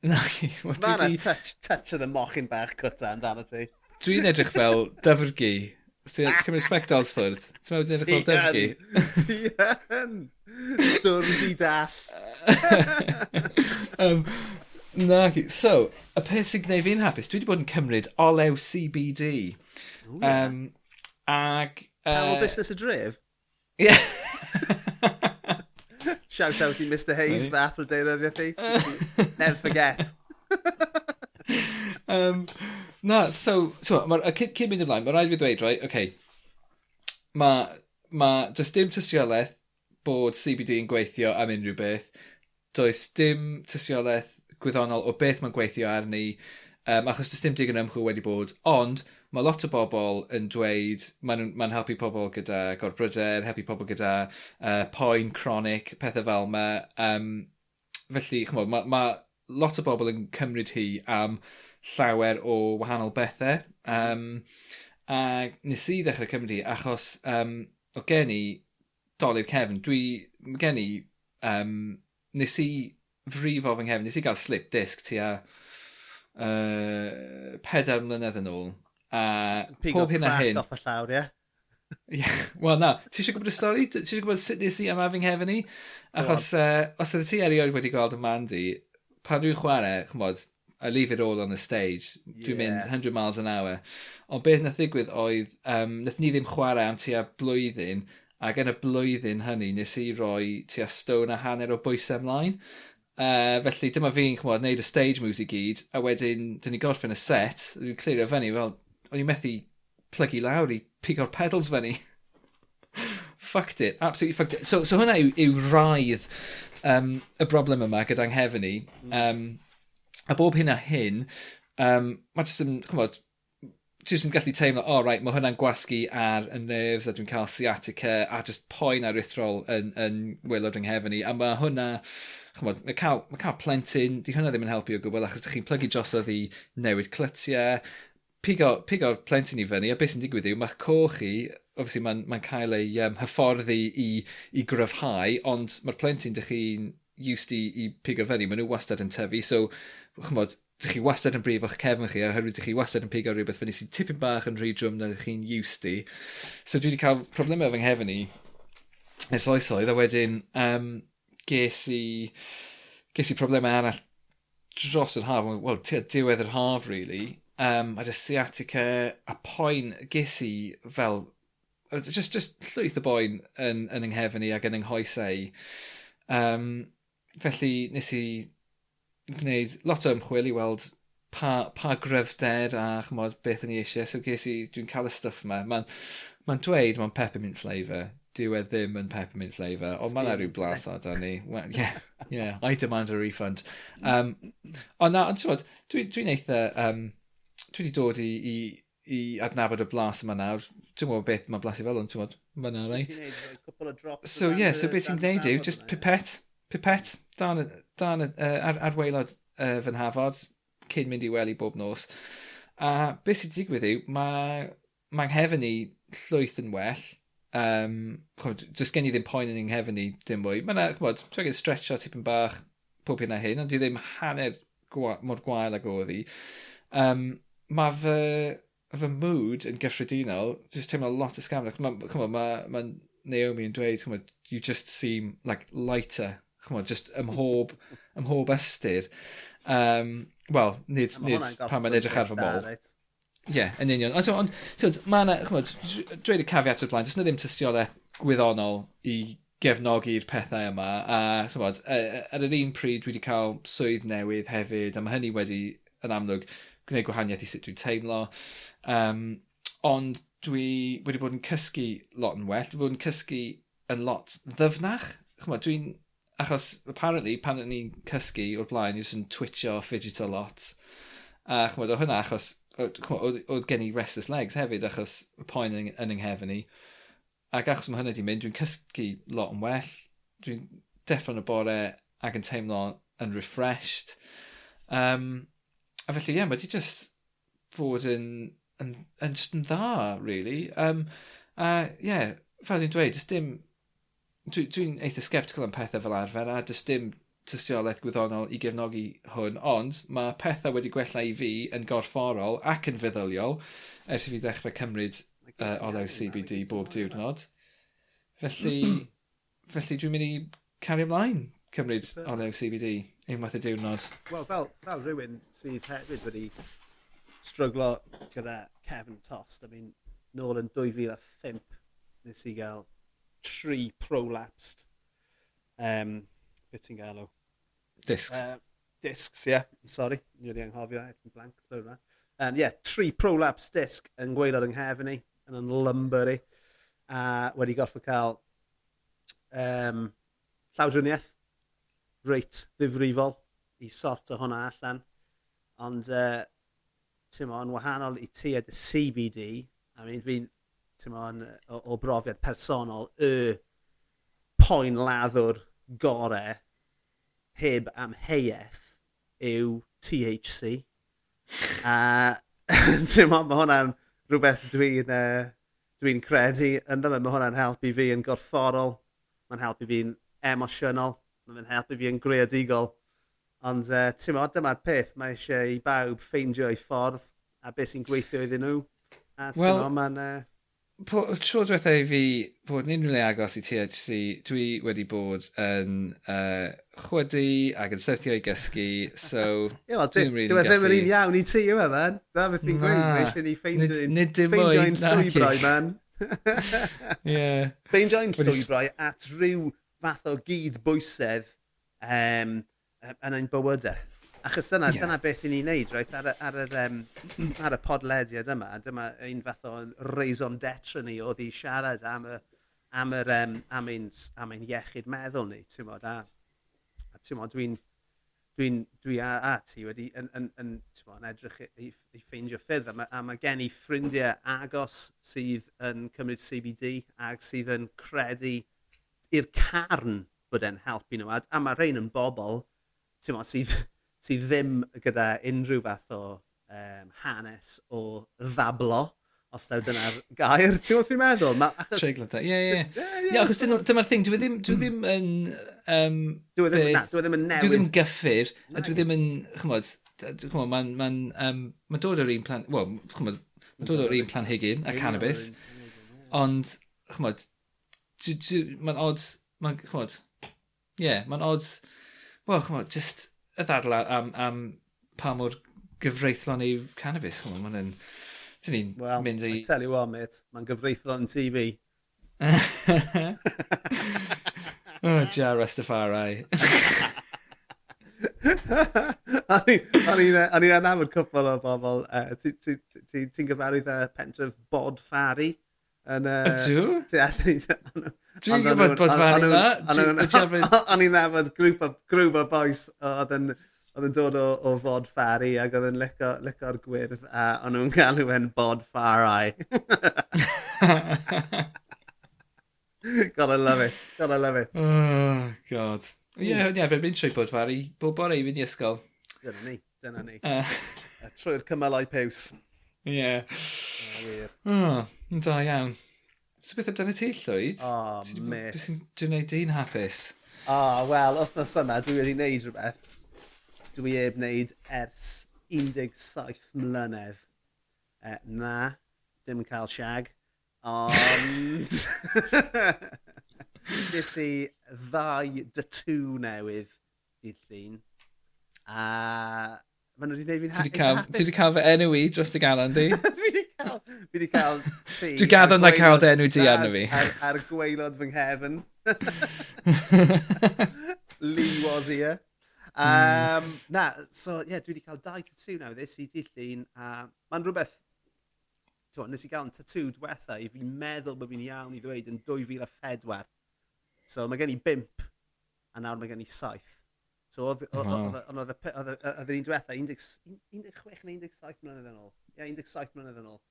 na, [LAUGHS] what dwi di... touch, touch of the mochyn bach cwta yn dan ti. Dwi'n edrych fel [LAUGHS] dyfrgu. Dwi'n cymryd spectols ffwrdd. Ti'n meddwl dwi'n edrych fel dyfrgu? Ti yn! Dwrn di dall. [LAUGHS] um, na, so, y peth sy'n gwneud fi'n hapus, dwi wedi bod yn cymryd olew CBD. Ooh, yeah. um, ag... Uh, Pawb busnes y dref? Yeah. Shout out i Mr Hayes, fe athro deunyddiau thi. Never forget. [LAUGHS] um, na, so, so mae'r cyn mynd ymlaen, mae rhaid fi dweud, right, okay, mae, ma, does dim tystiolaeth bod CBD yn gweithio am unrhyw beth. Does dim tystiolaeth gwyddonol o beth mae'n gweithio arni, um, achos does dim digon ymchwil wedi bod, ond mae lot o bobl yn dweud, maen ma helpu pobl gyda gorbryder, helpu pobl gyda uh, poen chronic, pethau fel yma. Um, felly, chymod, mae ma lot o bobl yn cymryd hi am llawer o wahanol bethau. Um, a nes i ddechrau cymryd hi achos um, o gen i dolyr cefn. Dwi, gen i, um, nes i frifo fy nghefn, nes i gael slip disc tua uh, pedair mlynedd yn ôl a Pigo pob hyn a hyn. off y llawr, ie? [LAUGHS] Yeah. Wel, na. Ti eisiau gwybod y stori? Ti eisiau gwybod sut nes i am having heaven i? Achos uh, os ydy ti erioed wedi gweld y Mandy, pan dwi'n chwarae, chymod, I leave it all on the stage. Yeah. Dwi'n mynd 100 miles an hour. Ond beth nath ddigwydd oedd, um, nath ni ddim chwarae am tua blwyddyn, ac yn y blwyddyn hynny nes i roi tua stone a hanner o bwysau ymlaen. Uh, felly dyma fi'n chymod, neud y stage moves i gyd, a wedyn dyn ni gorffen y set, dwi'n clirio fyny fel, O'n i methu plygu lawr i pigo'r pedals fyny. [LAUGHS] fucked it, absolutely fucked it. So, so hwnna yw, yw raidd um, y broblem yma gyda'n nghefn ni. Um, a bob hyn a hyn, um, mae jyst yn, chymod, jyst yn gallu teimlo, o oh, right, mae hwnna'n gwasgu ar y nerves a dwi'n cael sciatica a just poen arithrol yn, yn wylod yng nghefn i. A mae hwnna, chymod, mae cael, mae cael plentyn, di hwnna ddim yn helpu o gwbl achos ydych chi'n plygu drosodd i newid clytiau pigo'r plentyn i fyny, a beth sy'n digwydd yw, mae'ch coch chi, obviously mae'n ma, cael ei um, hyfforddi i, i gryfhau, ond mae'r plentyn dych chi'n used i, i pigo fyny, maen nhw wastad yn tyfu, so, chymod, dych chi wastad yn brif o'ch cefn chi, oherwydd dych chi wastad yn pigo rhywbeth fyny sy'n tipyn bach yn rhy drwm na dych chi'n used i. So dwi wedi cael problemau fy nghefn i ers oesoedd, a wedyn um, ges i, ges i problemau arall dros yr haf, wel, tua diwedd yr haf, really, um, a just sciatica a poen ges i fel just, just llwyth o boen yn, yn yng i ac yn ynghoesau. Um, felly nes i gwneud lot o ymchwil i weld pa, pa gryfder a chymod beth yn i eisiau. So ges i, dwi'n cael y stuff yma. Mae'n ma dweud mae'n peppermint flavour. Dyw e ddim yn peppermint flavour. Ond mae'n rhyw blas o dan ni. Well, yeah, yeah, I demand a refund. Um, ond na, ond siwod, dwi'n dwi eitha... Um, dwi wedi dod i, i, i adnabod y blas yma nawr. Dwi'n gwybod beth mae blasu fel ond, ti'n gwybod, mae yna reit. So, ie, yeah, so beth ti'n gwneud yw, just pipet, pipet, dan, dan uh, ar, ar weilod uh, fy nhafod, cyn mynd i wely bob nos. A beth sy'n digwydd yw, mae ma nghefn i llwyth yn well. Um, chod, just gen i ddim poen yn nghefn i dim mwy. Mae yna, chymod, dwi'n gen stretcho tipyn bach, pob hyn a hyn, ond di ddim hanner gwa, mor gwael ag oedd i. Um, mae fy, fy mood yn gyffredinol, just teimlo lot o scam. Mae ma, ma Naomi yn dweud, chymod, you just seem like lighter. Chymod, just ym mhob, ym mhob ystyr. Um, Wel, nid, nid pan mae'n edrych ar fy mol. Ie, yeah, yn union. Ond, ond ond, mae yna, chymod, dweud y cafiat o'r blaen, does yna ddim tystiolaeth gwyddonol i gefnogi'r pethau yma. A, chymod, e, e, ar yr un pryd, dwi wedi cael swydd newydd hefyd, a mae hynny wedi, yn amlwg, gwneud gwahaniaeth i sut dwi'n teimlo. Um, ond dwi wedi bod yn cysgu lot yn well. Dwi wedi bod yn cysgu yn lot ddyfnach. Chymod, dwi'n... Achos, apparently, pan o'n i'n cysgu o'r blaen, i'n twitio, fidget a lot. A chymod, o hynna, achos... Oedd gen i restless legs hefyd, achos y poen yn, yn nghefn i. Ac achos mae hynny wedi mynd, dwi'n cysgu lot yn well. Dwi'n deffro'n y bore ac yn teimlo yn refreshed. Um, A felly ie, yeah, mae di just bod yn, yn, yn just yn dda, really. Um, a ie, yeah, fel dwi'n dweud, just dim... Dwi'n dwi, eitha sceptical am pethau fel arfer, a just dim tystiolaeth gwyddonol i gefnogi hwn, ond mae pethau wedi gwella i fi yn gorfforol ac yn feddyliol ers i fi ddechrau cymryd uh, olew CBD bob diwrnod. Felly, felly dwi'n mynd i cario ymlaen cymryd olew CBD unwaith y diwrnod. Wel, fel, fel rhywun sydd hefyd wedi stryglo gyda Kevin Tost, I mean, nôl yn 2005, nes i gael tri prolapsed um, beth ti'n gael o? Discs. Uh, discs, ie. Yeah. Sorry, ni wedi anghofio, eithaf blank, ddod yna. Yeah, tri prolapse disc yn gweilod yng nghefn i, yn yn lumbar i, a wedi gorfod cael um, llawdriniaeth reit ddifrifol i sort o hwnna allan. Ond, uh, ti'n mo, yn wahanol i ti a dy CBD, I mean, fi'n, ti'n mo, o, o brofiad personol, y poen laddwr gore heb am heieth yw THC. A, [LAUGHS] ti'n mo, mae hwnna'n rhywbeth dwi'n uh, dwi credu. Yn dyma, mae hwnna'n helpu fi yn gorfforol. Mae'n helpu fi'n emosiynol mae fe'n helpu fi yn greadigol. Ond uh, ti'n modd, dyma'r peth, mae eisiau i bawb ffeindio ei ffordd a beth sy'n gweithio iddyn nhw. A ti'n well, mae'n... Uh... Tro diwetha i fi bod ni'n rhywle agos i THC, dwi wedi bod yn uh, chwydu ac yn syrthio i gysgu, so... [LAUGHS] Ie, wel, dwi'n rili e ddim yn un iawn i ti, yma, e, man? Da beth fi'n gweud, mae eisiau ni ffeindio'n llwybrau, man. [LAUGHS] Ie. Ffeindio'n llwybrau at rhyw fath o gyd bwysedd um, yn ein bywydau. Achos dyna, yeah. dyna beth i ni'n neud, right? ar, ar, ar, um, ar y podlediad yma, dyma un fath o raison d'etre ni oedd i siarad am, y, am, yr, um, am, ein, am ein iechyd meddwl ni, ti'n modd, a, a ti'n modd, dwi'n dwi'n dwi a, a ti wedi yn, yn, yn, yn edrych i, i ffeindio ffyrdd a mae, a mae gen i ffrindiau agos sydd yn cymryd CBD ac sydd yn credu i'r carn bod e'n helpu nhw. A a mae rhain yn bobl mo, sydd, sydd ddim gyda unrhyw fath o um, hanes o ddablo os daw dyna'r gair. Ti'n gwybod fi'n meddwl? Ma, achos... Treiglad, ie, ie. Ie, achos dyma'r thing, dwi e ddim, dwi e ddim yn... Um, dwi ddim, e na, dwi ddim yn newid. Dwi ddim yn gyffur, a dwi ddim yn, chymod, chymod, mae'n ma um, ma dod o'r un plan, wel, chymod, mae'n dod o'r un plan hygyn, a cannabis, ond, chymod, Mae'n odd, mae'n, chmod, ie, yeah, mae'n odd, wel, chmod, just y ddadl am, am pa mor gyfreithlon i cannabis, chmod, mae'n yn, dyn ni'n well, mynd i... Well, tell you what, mate, mae'n gyfreithlon TV. [LAUGHS] [LAUGHS] oh, ja, Rastafari. [LAUGHS] O'n i'n anafod cwpl o bobl, uh, ti'n ti, ti, ti, ti gyfarwydd y pentref bod ffari? Yn, uh, Ydw? [LAUGHS] Dwi'n gwybod bod fan yna. [LAUGHS] O'n i'n nabod grŵp o boes oedd yn oedd yn dod o, o fod fari ac oedd yn licor lico gwyrdd a o'n nhw'n cael e'n bod farau. [LAUGHS] God, I love it. God, I love it. Oh, God. Ie, yeah, yeah, fe'n mynd trwy bod fari bob bore i fynd i ysgol. Dyna ni, dyna ni. Uh. Trwy'r cymalau pews. Ie. Oh, da iawn. So beth amdano ti, llwyd? O, oh, mis. Beth sy'n gwneud di'n hapus? O, oh, wel, wythnos yma dwi wedi gwneud rhywbeth. Dwi heb wneud ers 17 mlynedd. Eh, na, dim yn cael siag. Ond... [LAUGHS] Nes i ddau dy tŵ newydd dydd llun. A Maen nhw wedi gwneud fi'n hapus. Ti wedi cael fy enw i dros y galan di? [LAUGHS] fi wedi cael, fi wedi cael ti. Dwi'n gaddo na cael dy enw di arno fi. Ar, ar gweilod fy nghefn. [LAUGHS] Lee was here. Um, mm. Na, so ie, yeah, dwi wedi cael dau tatŵ nawr ddys i dillun. Uh, Mae'n rhywbeth, to, nes i gael yn tatŵ diwetha i fi'n meddwl bod fi'n iawn i ddweud yn 2004. So mae gen i bimp, a nawr mae gen i saith. So oedd yr un diwetha, 16 neu 17 mlynedd yn ôl. Ie, 17 mlynedd yn ôl.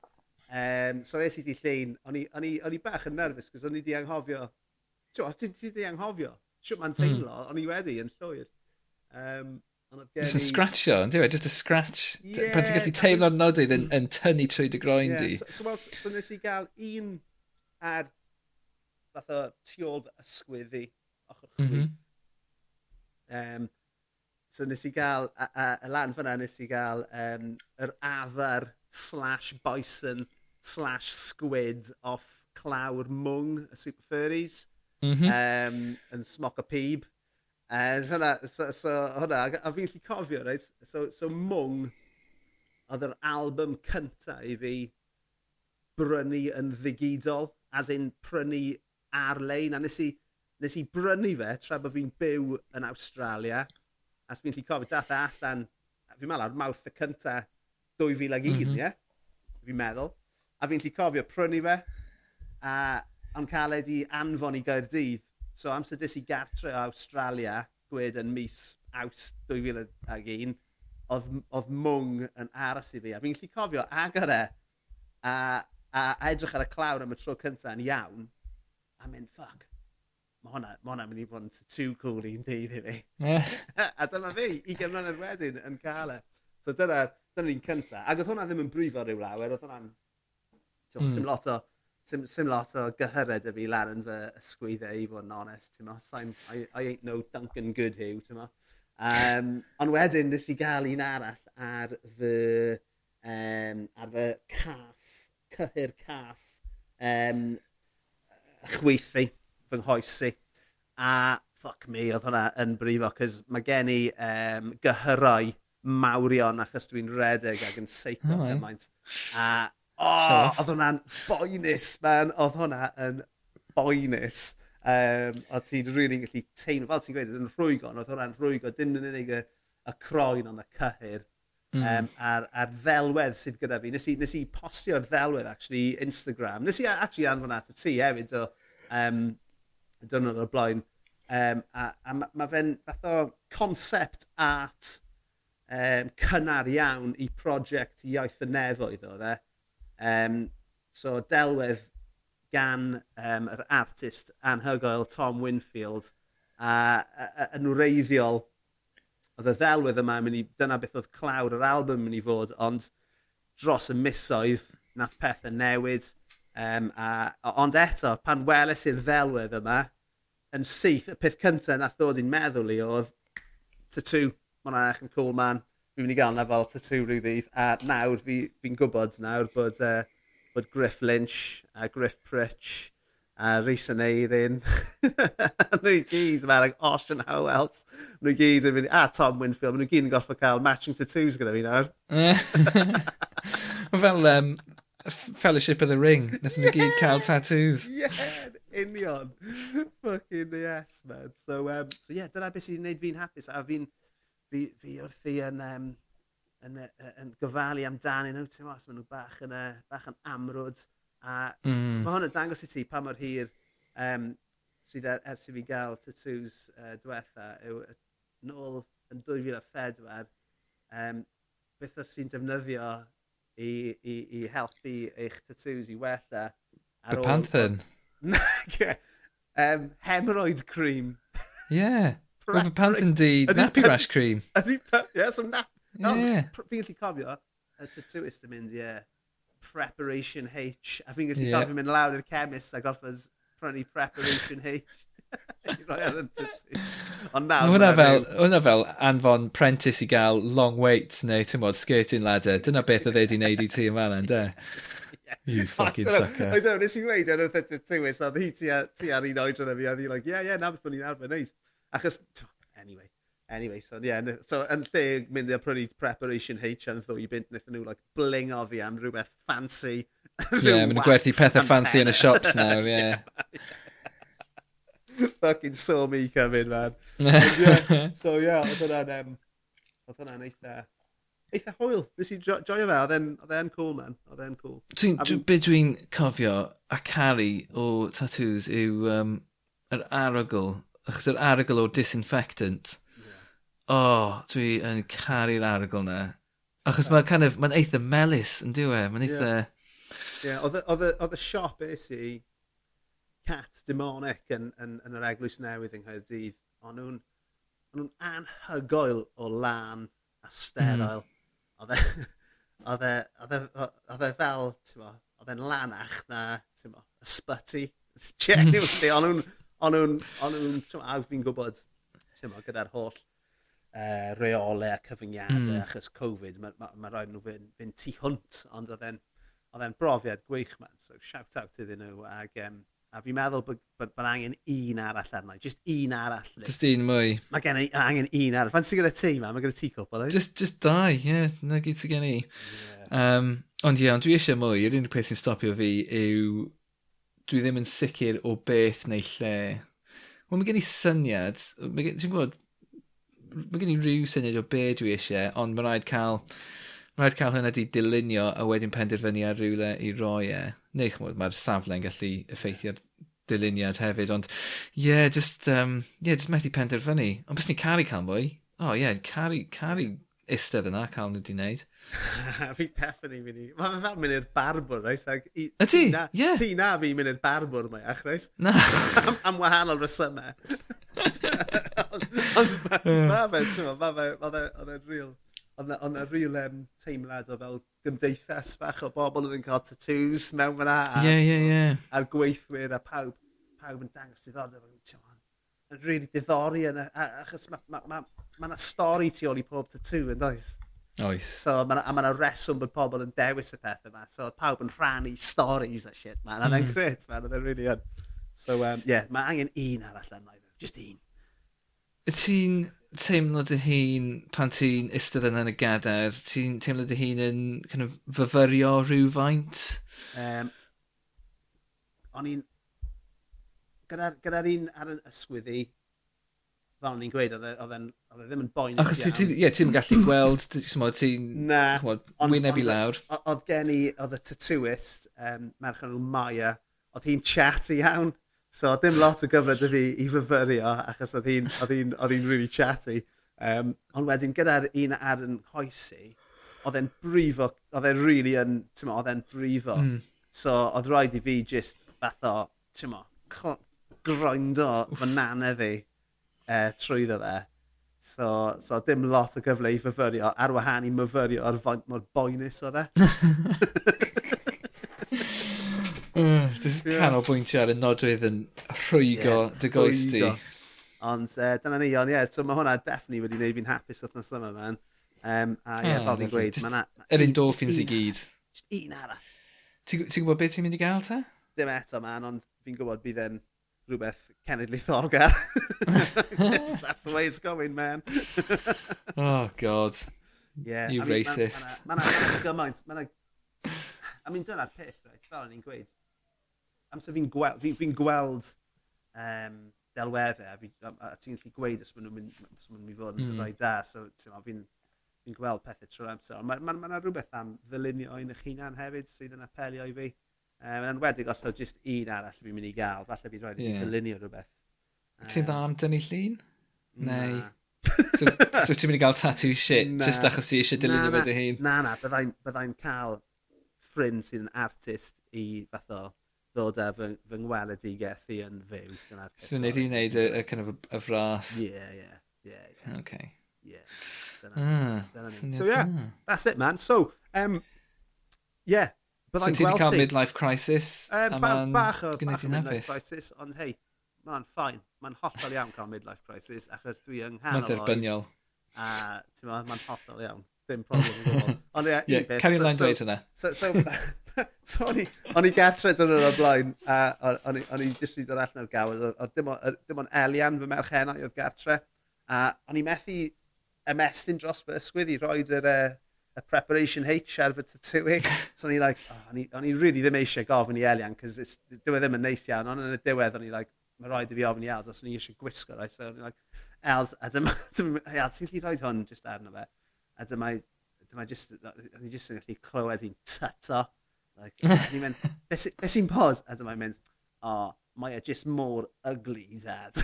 Um, so es i di llun, o'n i bach yn nerfus, cos o'n i di anghofio. Tio, ti di anghofio? Siwt mae'n hmm. teimlo, mm. o'n i wedi yn llwyr. Um, Just yn scratchio, yn diwy, e? just a scratch. Yeah, Pan ti'n gallu teimlo'r nodydd yn, yn tynnu trwy dy groen di. Yeah, so, so, well, so nes i gael un ar fath o tu ôl ysgwydd i, ochr chwith. Mm -hmm. Um, so nes i gael, a, a, a lan fyna nes i gael um, yr adar slash bison slash squid off clawr mwng y Super Furries mm -hmm. um, yn smoc o pib. Uh, hwnna, so, so, hwnna, a fi'n lli cofio, right? So, so mwng oedd yr album cynta i fi brynu yn ddigidol, as in prynu ar-lein, a nes i, nes i brynu fe tra bod fi'n byw yn Australia. A fi'n lli cofio dath e allan, fi'n meddwl ar mawrth y cynta 2001, mm -hmm. Yeah? Fi'n meddwl. A fi'n lli cofio prynu fe, a ond cael ei anfon i Gaerdydd. So amser dis i gartre o Australia, gwed yn mis aws 2001, oedd, oedd mwng yn aros i fi. A fi'n lli cofio agor e, a, a edrych ar y clawr am y tro cyntaf yn iawn, a mynd, ffuck, mae hwnna, ma hwnna mynd i fod yn tŵ cool i'n dydd i fi. [LAUGHS] a dyma fi, i gymryd wedyn yn cael e. So dyna, dyna ni'n cynta. Ac oedd hwnna ddim yn brifo rhyw lawer, oedd hwnna'n... Mm. Sim lot o, sim, sim lot o gyhyred y fi lan yn fy ysgwyddau i fod yn onest, ti'n ma. So I, I ain't no Duncan Goodhew, ti'n ma. Um, ond wedyn, nes i gael un arall ar fy, um, ar fy caff, cyhyr caff, um, chweithi fy nghoesi. A ffuck me, oedd hwnna yn brifo, cys mae gen i um, gyhyrau mawrion achos dwi'n redeg ac yn seico oh, gymaint. A oh, oedd hwnna'n boenus, man. Oedd hwnna yn boenus. Um, o ti'n rili really gallu teimlo, fel ti'n gweud, yn rhwygon, oedd hwnna'n rhwygo, dim yn unig y, y croen ond y cyhyr. Mm. Um, a'r, ar ddelwedd sydd gyda fi. Nes i, nes i postio'r ddelwedd, actually, Instagram. Nes i actually anfon at y ti hefyd o um, y diwrnod o'r blaen. Um, a, a mae ma fe'n fath o concept art um, cynnar iawn i prosiect iaith y nefoedd o dde. Um, so delwedd gan um, yr artist anhygoel Tom Winfield a, a, a yn wreiddiol oedd y ddelwedd yma mynd i, dyna beth oedd clawr yr album mynd i fod ond dros y misoedd nath pethau newid um, a, ond eto pan weles i'r ddelwedd yma yn syth, y peth cyntaf na ddod i'n meddwl i oedd tattoo, mae'n eich yn cool man, fi'n mynd i gael na fel tattoo rhyw ddydd, a nawr fi'n fi, gwybod nawr bod, uh, bod Griff Lynch a Griff Pritch a Rhys yn Eirin, [LAUGHS] nhw i gyd yn meddwl, Osh Howells, nhw i gyd yn mynd, a Tom Winfield, nhw i gyd yn gorfod cael matching tattoos gyda fi nawr. [LAUGHS] fel um, Fellowship of the Ring, nath nhw yeah! gyd cael tattoos. [LAUGHS] Yeah, Union. [LAUGHS] Fucking yes, man. So, um, so yeah, dyna beth sy'n gwneud fi'n hapus. A fi'n fi, fi wrthi yn, um, yn, yn, yn gofalu amdanyn nhw, ti'n os maen nhw bach yn, uh, bach yn amrwd. A mm. mae hwn yn dangos i ti pa mor hir um, sydd er, ers i fi gael tattoos uh, diwetha, yw nôl yn 2004, um, beth o'r sy'n defnyddio i, i, i helpu eich tattoos i wella. Ar The Panthen um, hemorrhoid cream. Yeah. Oedd y pant yn di nappy rash cream. Ydy, yeah, some nap... No, yeah. fi'n gallu cofio, y tattooist yn mynd, yeah, Preparation H. A fi'n gallu yeah. cofio mynd lawr i'r chemist a gorfod prynu Preparation H. [LAUGHS] roi ar yn tattoo. Ond nawr... Hwna fel, hwna fel anfon Prentice i gael long weights neu, ti'n modd, skirting ladder. Dyna beth oedd e wedi wneud i ti yma, fan, de. You [LAUGHS] fucking sucker. I don't, nes i ddweud yn wrth edrych tywys, a hi ti ar un oedran fi, a ddi like, yeah, yeah, na beth o'n i'n arfer neud. Achos, anyway, anyway, so, yeah, so, yn lle mynd i'r prynu Preparation H yn ddwy bint, wnaethon nhw, like, blingo fi am rhywbeth fancy. [LAUGHS] Ie, yeah, mae'n gwerthu pethau fancy yn y shops nawr, ie. [LAUGHS] Fucking saw me coming, man. And, yeah, so, yeah, oedd hwnna'n, um, oedd hwnna'n eitha, eitha hwyl. Nes i joio fe, oedd e'n cool, man. Oedd e'n cool. Dwi'n, dwi, be dwi'n cofio a caru o tattoos yw um, yr arogl, achos yr arogl o disinfectant. Yeah. O, oh, dwi yn caru'r arogl na. Achos mae'n kind of, mae'n eitha melus yn diwe, mae'n eitha... Ie, yeah. oedd y siop es i cat demonic yn, yn, yn yr eglwys newydd yng Nghaerdydd, ond nhw'n anhygoel o lan a sterile. Mm E, [LAUGHS] oedd e, oedd e, oedd e fel, ti'n mo, oedd e'n lanach na, ti'n mo, ysbyty. Genuinely, ond nhw'n, ond nhw'n, ond nhw'n, ti'n mo, fi'n gwybod, ti'n mo, gyda'r holl eh, uh, reolau a cyfyngiadau mm. achos Covid, mae ma, ma rhaid nhw fynd, fynd tu hwnt, ond oedd e'n, oedd e'n brofiad gwych man, so shout out iddyn nhw, ag, um, A fi'n meddwl bod, bod, bod angen un arall arno. Just un arall. Just un mwy. Mae gen i angen un arall. Fa'n sy'n gyda ti, ma? Mae gyda ti cwpl, oes? Just, just dau, ie. Yeah. Na gyd sy'n gen i. Yeah. Um, ond ie, yeah, ond dwi eisiau mwy. Yr unig peth sy'n stopio fi yw... Dwi ddim yn sicr o beth neu lle. Wel, mae gen i syniad. Ti'n gwybod, mae gen i rhyw syniad o be dwi eisiau, ond mae rhaid cael... Mae rhaid cael hynna di dilynio a wedyn penderfynu ar rhywle i roi e neu chymod, mae'r safle'n gallu effeithio'r dyluniad hefyd, ond ie, yeah, just, um, yeah, just methu penderfynu. Ond bys ni caru cael mwy? O oh, ie, yeah, caru, caru istedd yna cael nhw wedi wneud. [LAUGHS] fi peffen i'n mynd i. Mae'n fel mynd i'r barbwr, reis. Y ti? ie. Ti na fi mynd i'r barbwr mae, ach, reis. Na. [LAUGHS] am, am wahanol resymau. [LAUGHS] Ond mae fe, ti'n ma, mae fe, oedd e'n real, oedd e'n real um, teimlad o fel gymdeithas fach o bobl oedd yn cael tattoos mewn fyna. Ie, ie, ie. A'r gweithwyr a pawb, pawb yn dangos diddordeb. Yn really diddori yna, achos mae ma, ma, ma, ma stori tu ôl i pob tattoo yn does? Oes. So, ma, a mae yna reswm bod pobl yn dewis y pethau yma. So, pawb yn rhannu stories a shit, man. Mm. Yna'n grit, man. Yna'n e really yn. So, um, yeah, mae angen un arall yna. Just un. Ti'n teimlo dy hun pan ti'n istedd yna yn y gadair? Ti'n teimlo dy hun yn kind of, fyfyrio rhywfaint? Um, o'n i'n... Gyda'r gyda, un ar y ysgwyddi, fel o'n i'n gweud, oedd e, e ddim yn boen. Achos ti'n ti, yeah, ti gallu gweld, ti'n ti'n wyneb i e- lawr. Oedd gen i, oedd y tattooist, um, merch nhw Maya, oedd hi'n chat iawn. So dim lot o gyfer dy fi i fyfyrio achos oedd hi'n hi really chatty. Um, ond wedyn gyda'r un ar yn hoesi, oedd e'n brifo, oedd e'n really yn, ti'n oedd e'n brifo. Mm. So oedd rhaid i fi just fath o, ti'n mo, grindo fy nana fi uh, trwyddo fe. So, so dim lot o gyfle i fyfyrio ar wahân i myfyrio ar faint mor boenus oedd e. [LAUGHS] Uh, Dwi'n yeah. canolbwyntio ar y nodwydd yn rhwygo yeah, dy goes di. Ond uh, dyna ni, ond ie, yeah, so mae hwnna definitely wedi gwneud fi'n hapus o'r yma, man. Um, a ie, yeah, fel ni'n gweud, mae yna... Yr endorphins i gyd. Just un arall. Ti'n gwybod beth ti'n mynd i gael ta? Dim eto, man, ond fi'n gwybod bydd e'n rhywbeth cenedlaetholgar. yes, [LAUGHS] that's the way it's going, man. [LAUGHS] oh, God. Yeah, you I mean, racist. Mae ma [LAUGHS] gymaint, mae. I mean, dyna'r peth, right? fel o'n i'n gweud, amser fi'n gweld, fi, fi gweld um, delweddau, a, fi, a, a ti'n gallu gweud os maen nhw'n mynd, nhw mynd i fod yn mm. rhoi da, so fi'n fi gweld pethau trwy'r amser. Mae yna ma, ma, ma rhywbeth am ddylunio un eich hunan hefyd sydd yn apelio i fi. Um, yn enwedig os oedd jyst un arall fi'n mynd i gael, falle fi'n rhaid i yeah. ddylunio rhywbeth. Um, ti'n dda am dynnu llun? Neu... [LAUGHS] so, so ti'n mynd i gael tattoo shit, na. just achos ti eisiau dylunio fe dy hun? Na, na, byddai'n byddai cael ffrind sydd yn artist i fath o ddod â fy, fy ngweledigaeth i yn fyw. So wneud i wneud y, y, kind of y fras? Ie, ie. Ie, OK. Ie. Ah, so yeah, that's it man. So, um, yeah. Byddai'n so ti wedi cael midlife crisis? Um, ba bach o, bach o midlife crisis, ond hei, mae'n ffain. Mae'n hollol iawn cael midlife crisis, achos dwi yng nghanol oed. Mae'n dderbyniol. A ti'n mae'n hollol iawn. Dim problem. [LAUGHS] Ond ie, yeah, Carry line dweud hynna. So, so, [LAUGHS] so o'n i, on i gartre dyn nhw'n o'r blaen, a o'n i jyst wedi dod allan o'r gawr, o dim ond Elian fy merchennau oedd gartre, a o'n i methu ymestyn dros fy ysgwydd i roed yr uh, y preparation H ar fy tattooing. [LAUGHS] So o'n i like, oh, o'n i really ddim eisiau gofyn i Elian, cos dyw e ddim yn neis iawn, ond yn y diwedd o'n i like, mae rhaid i fi ofyn i Els, os o'n i eisiau gwisgo, right? so o'n i like, Els, a dyma, [LAUGHS] dyma Els, ti'n lli roi hwn just arno fe? A dyma, dyma just, o'n i just yn gallu clywed hi'n tyto. Like, ni'n mynd, beth sy'n pos? A dyma'n mynd, oh, mae e just more ugly, dad.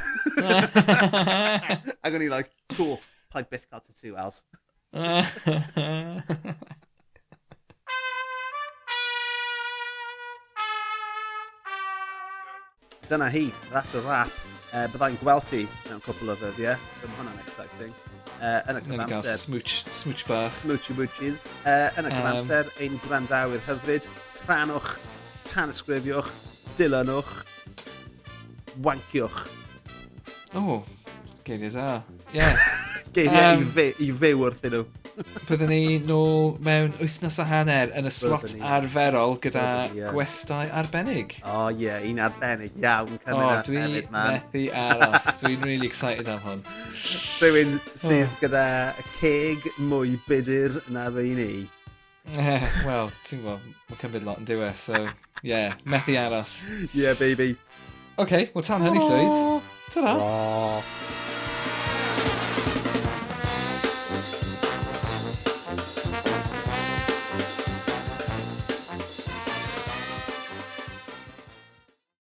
Ac o'n i like, cool, paid byth cael tattoo, Els. [LAUGHS] dyna hi. That's a wrap. uh, byddai'n gweld ti mewn cwpl o ddyddiau, so mae hwnna'n exciting. Uh, yn y cyfamser... Ni'n gael smooch, smooch bach. Smoochy moochies. Uh, yn y cyfamser, um, ein gwrandawyr hyfryd, rhanwch, tanysgrifiwch, dilynwch, wankiwch. O, oh, geiriau da. Ie. Yeah. [LAUGHS] geiriau um, i, fe, i fyw wrthyn nhw. Byddwn ni nôl mewn wythnos a hanner yn y slot Byddwn arferol gyda Byddwn, yeah. gwestau arbennig. O oh, ie, yeah, un arbennig iawn. O, oh, dwi hefyd, methu aros. Dwi'n really excited am hwn. [LAUGHS] Rhywun sydd oh. gyda ceg mwy budur na fe i ni. [LAUGHS] Eh, Wel, ti'n gwybod, mae cymryd lot yn diwedd, so yeah, methu aros. Yeah, baby. OK, wel tan hynny, Llywyd. Ta-ra.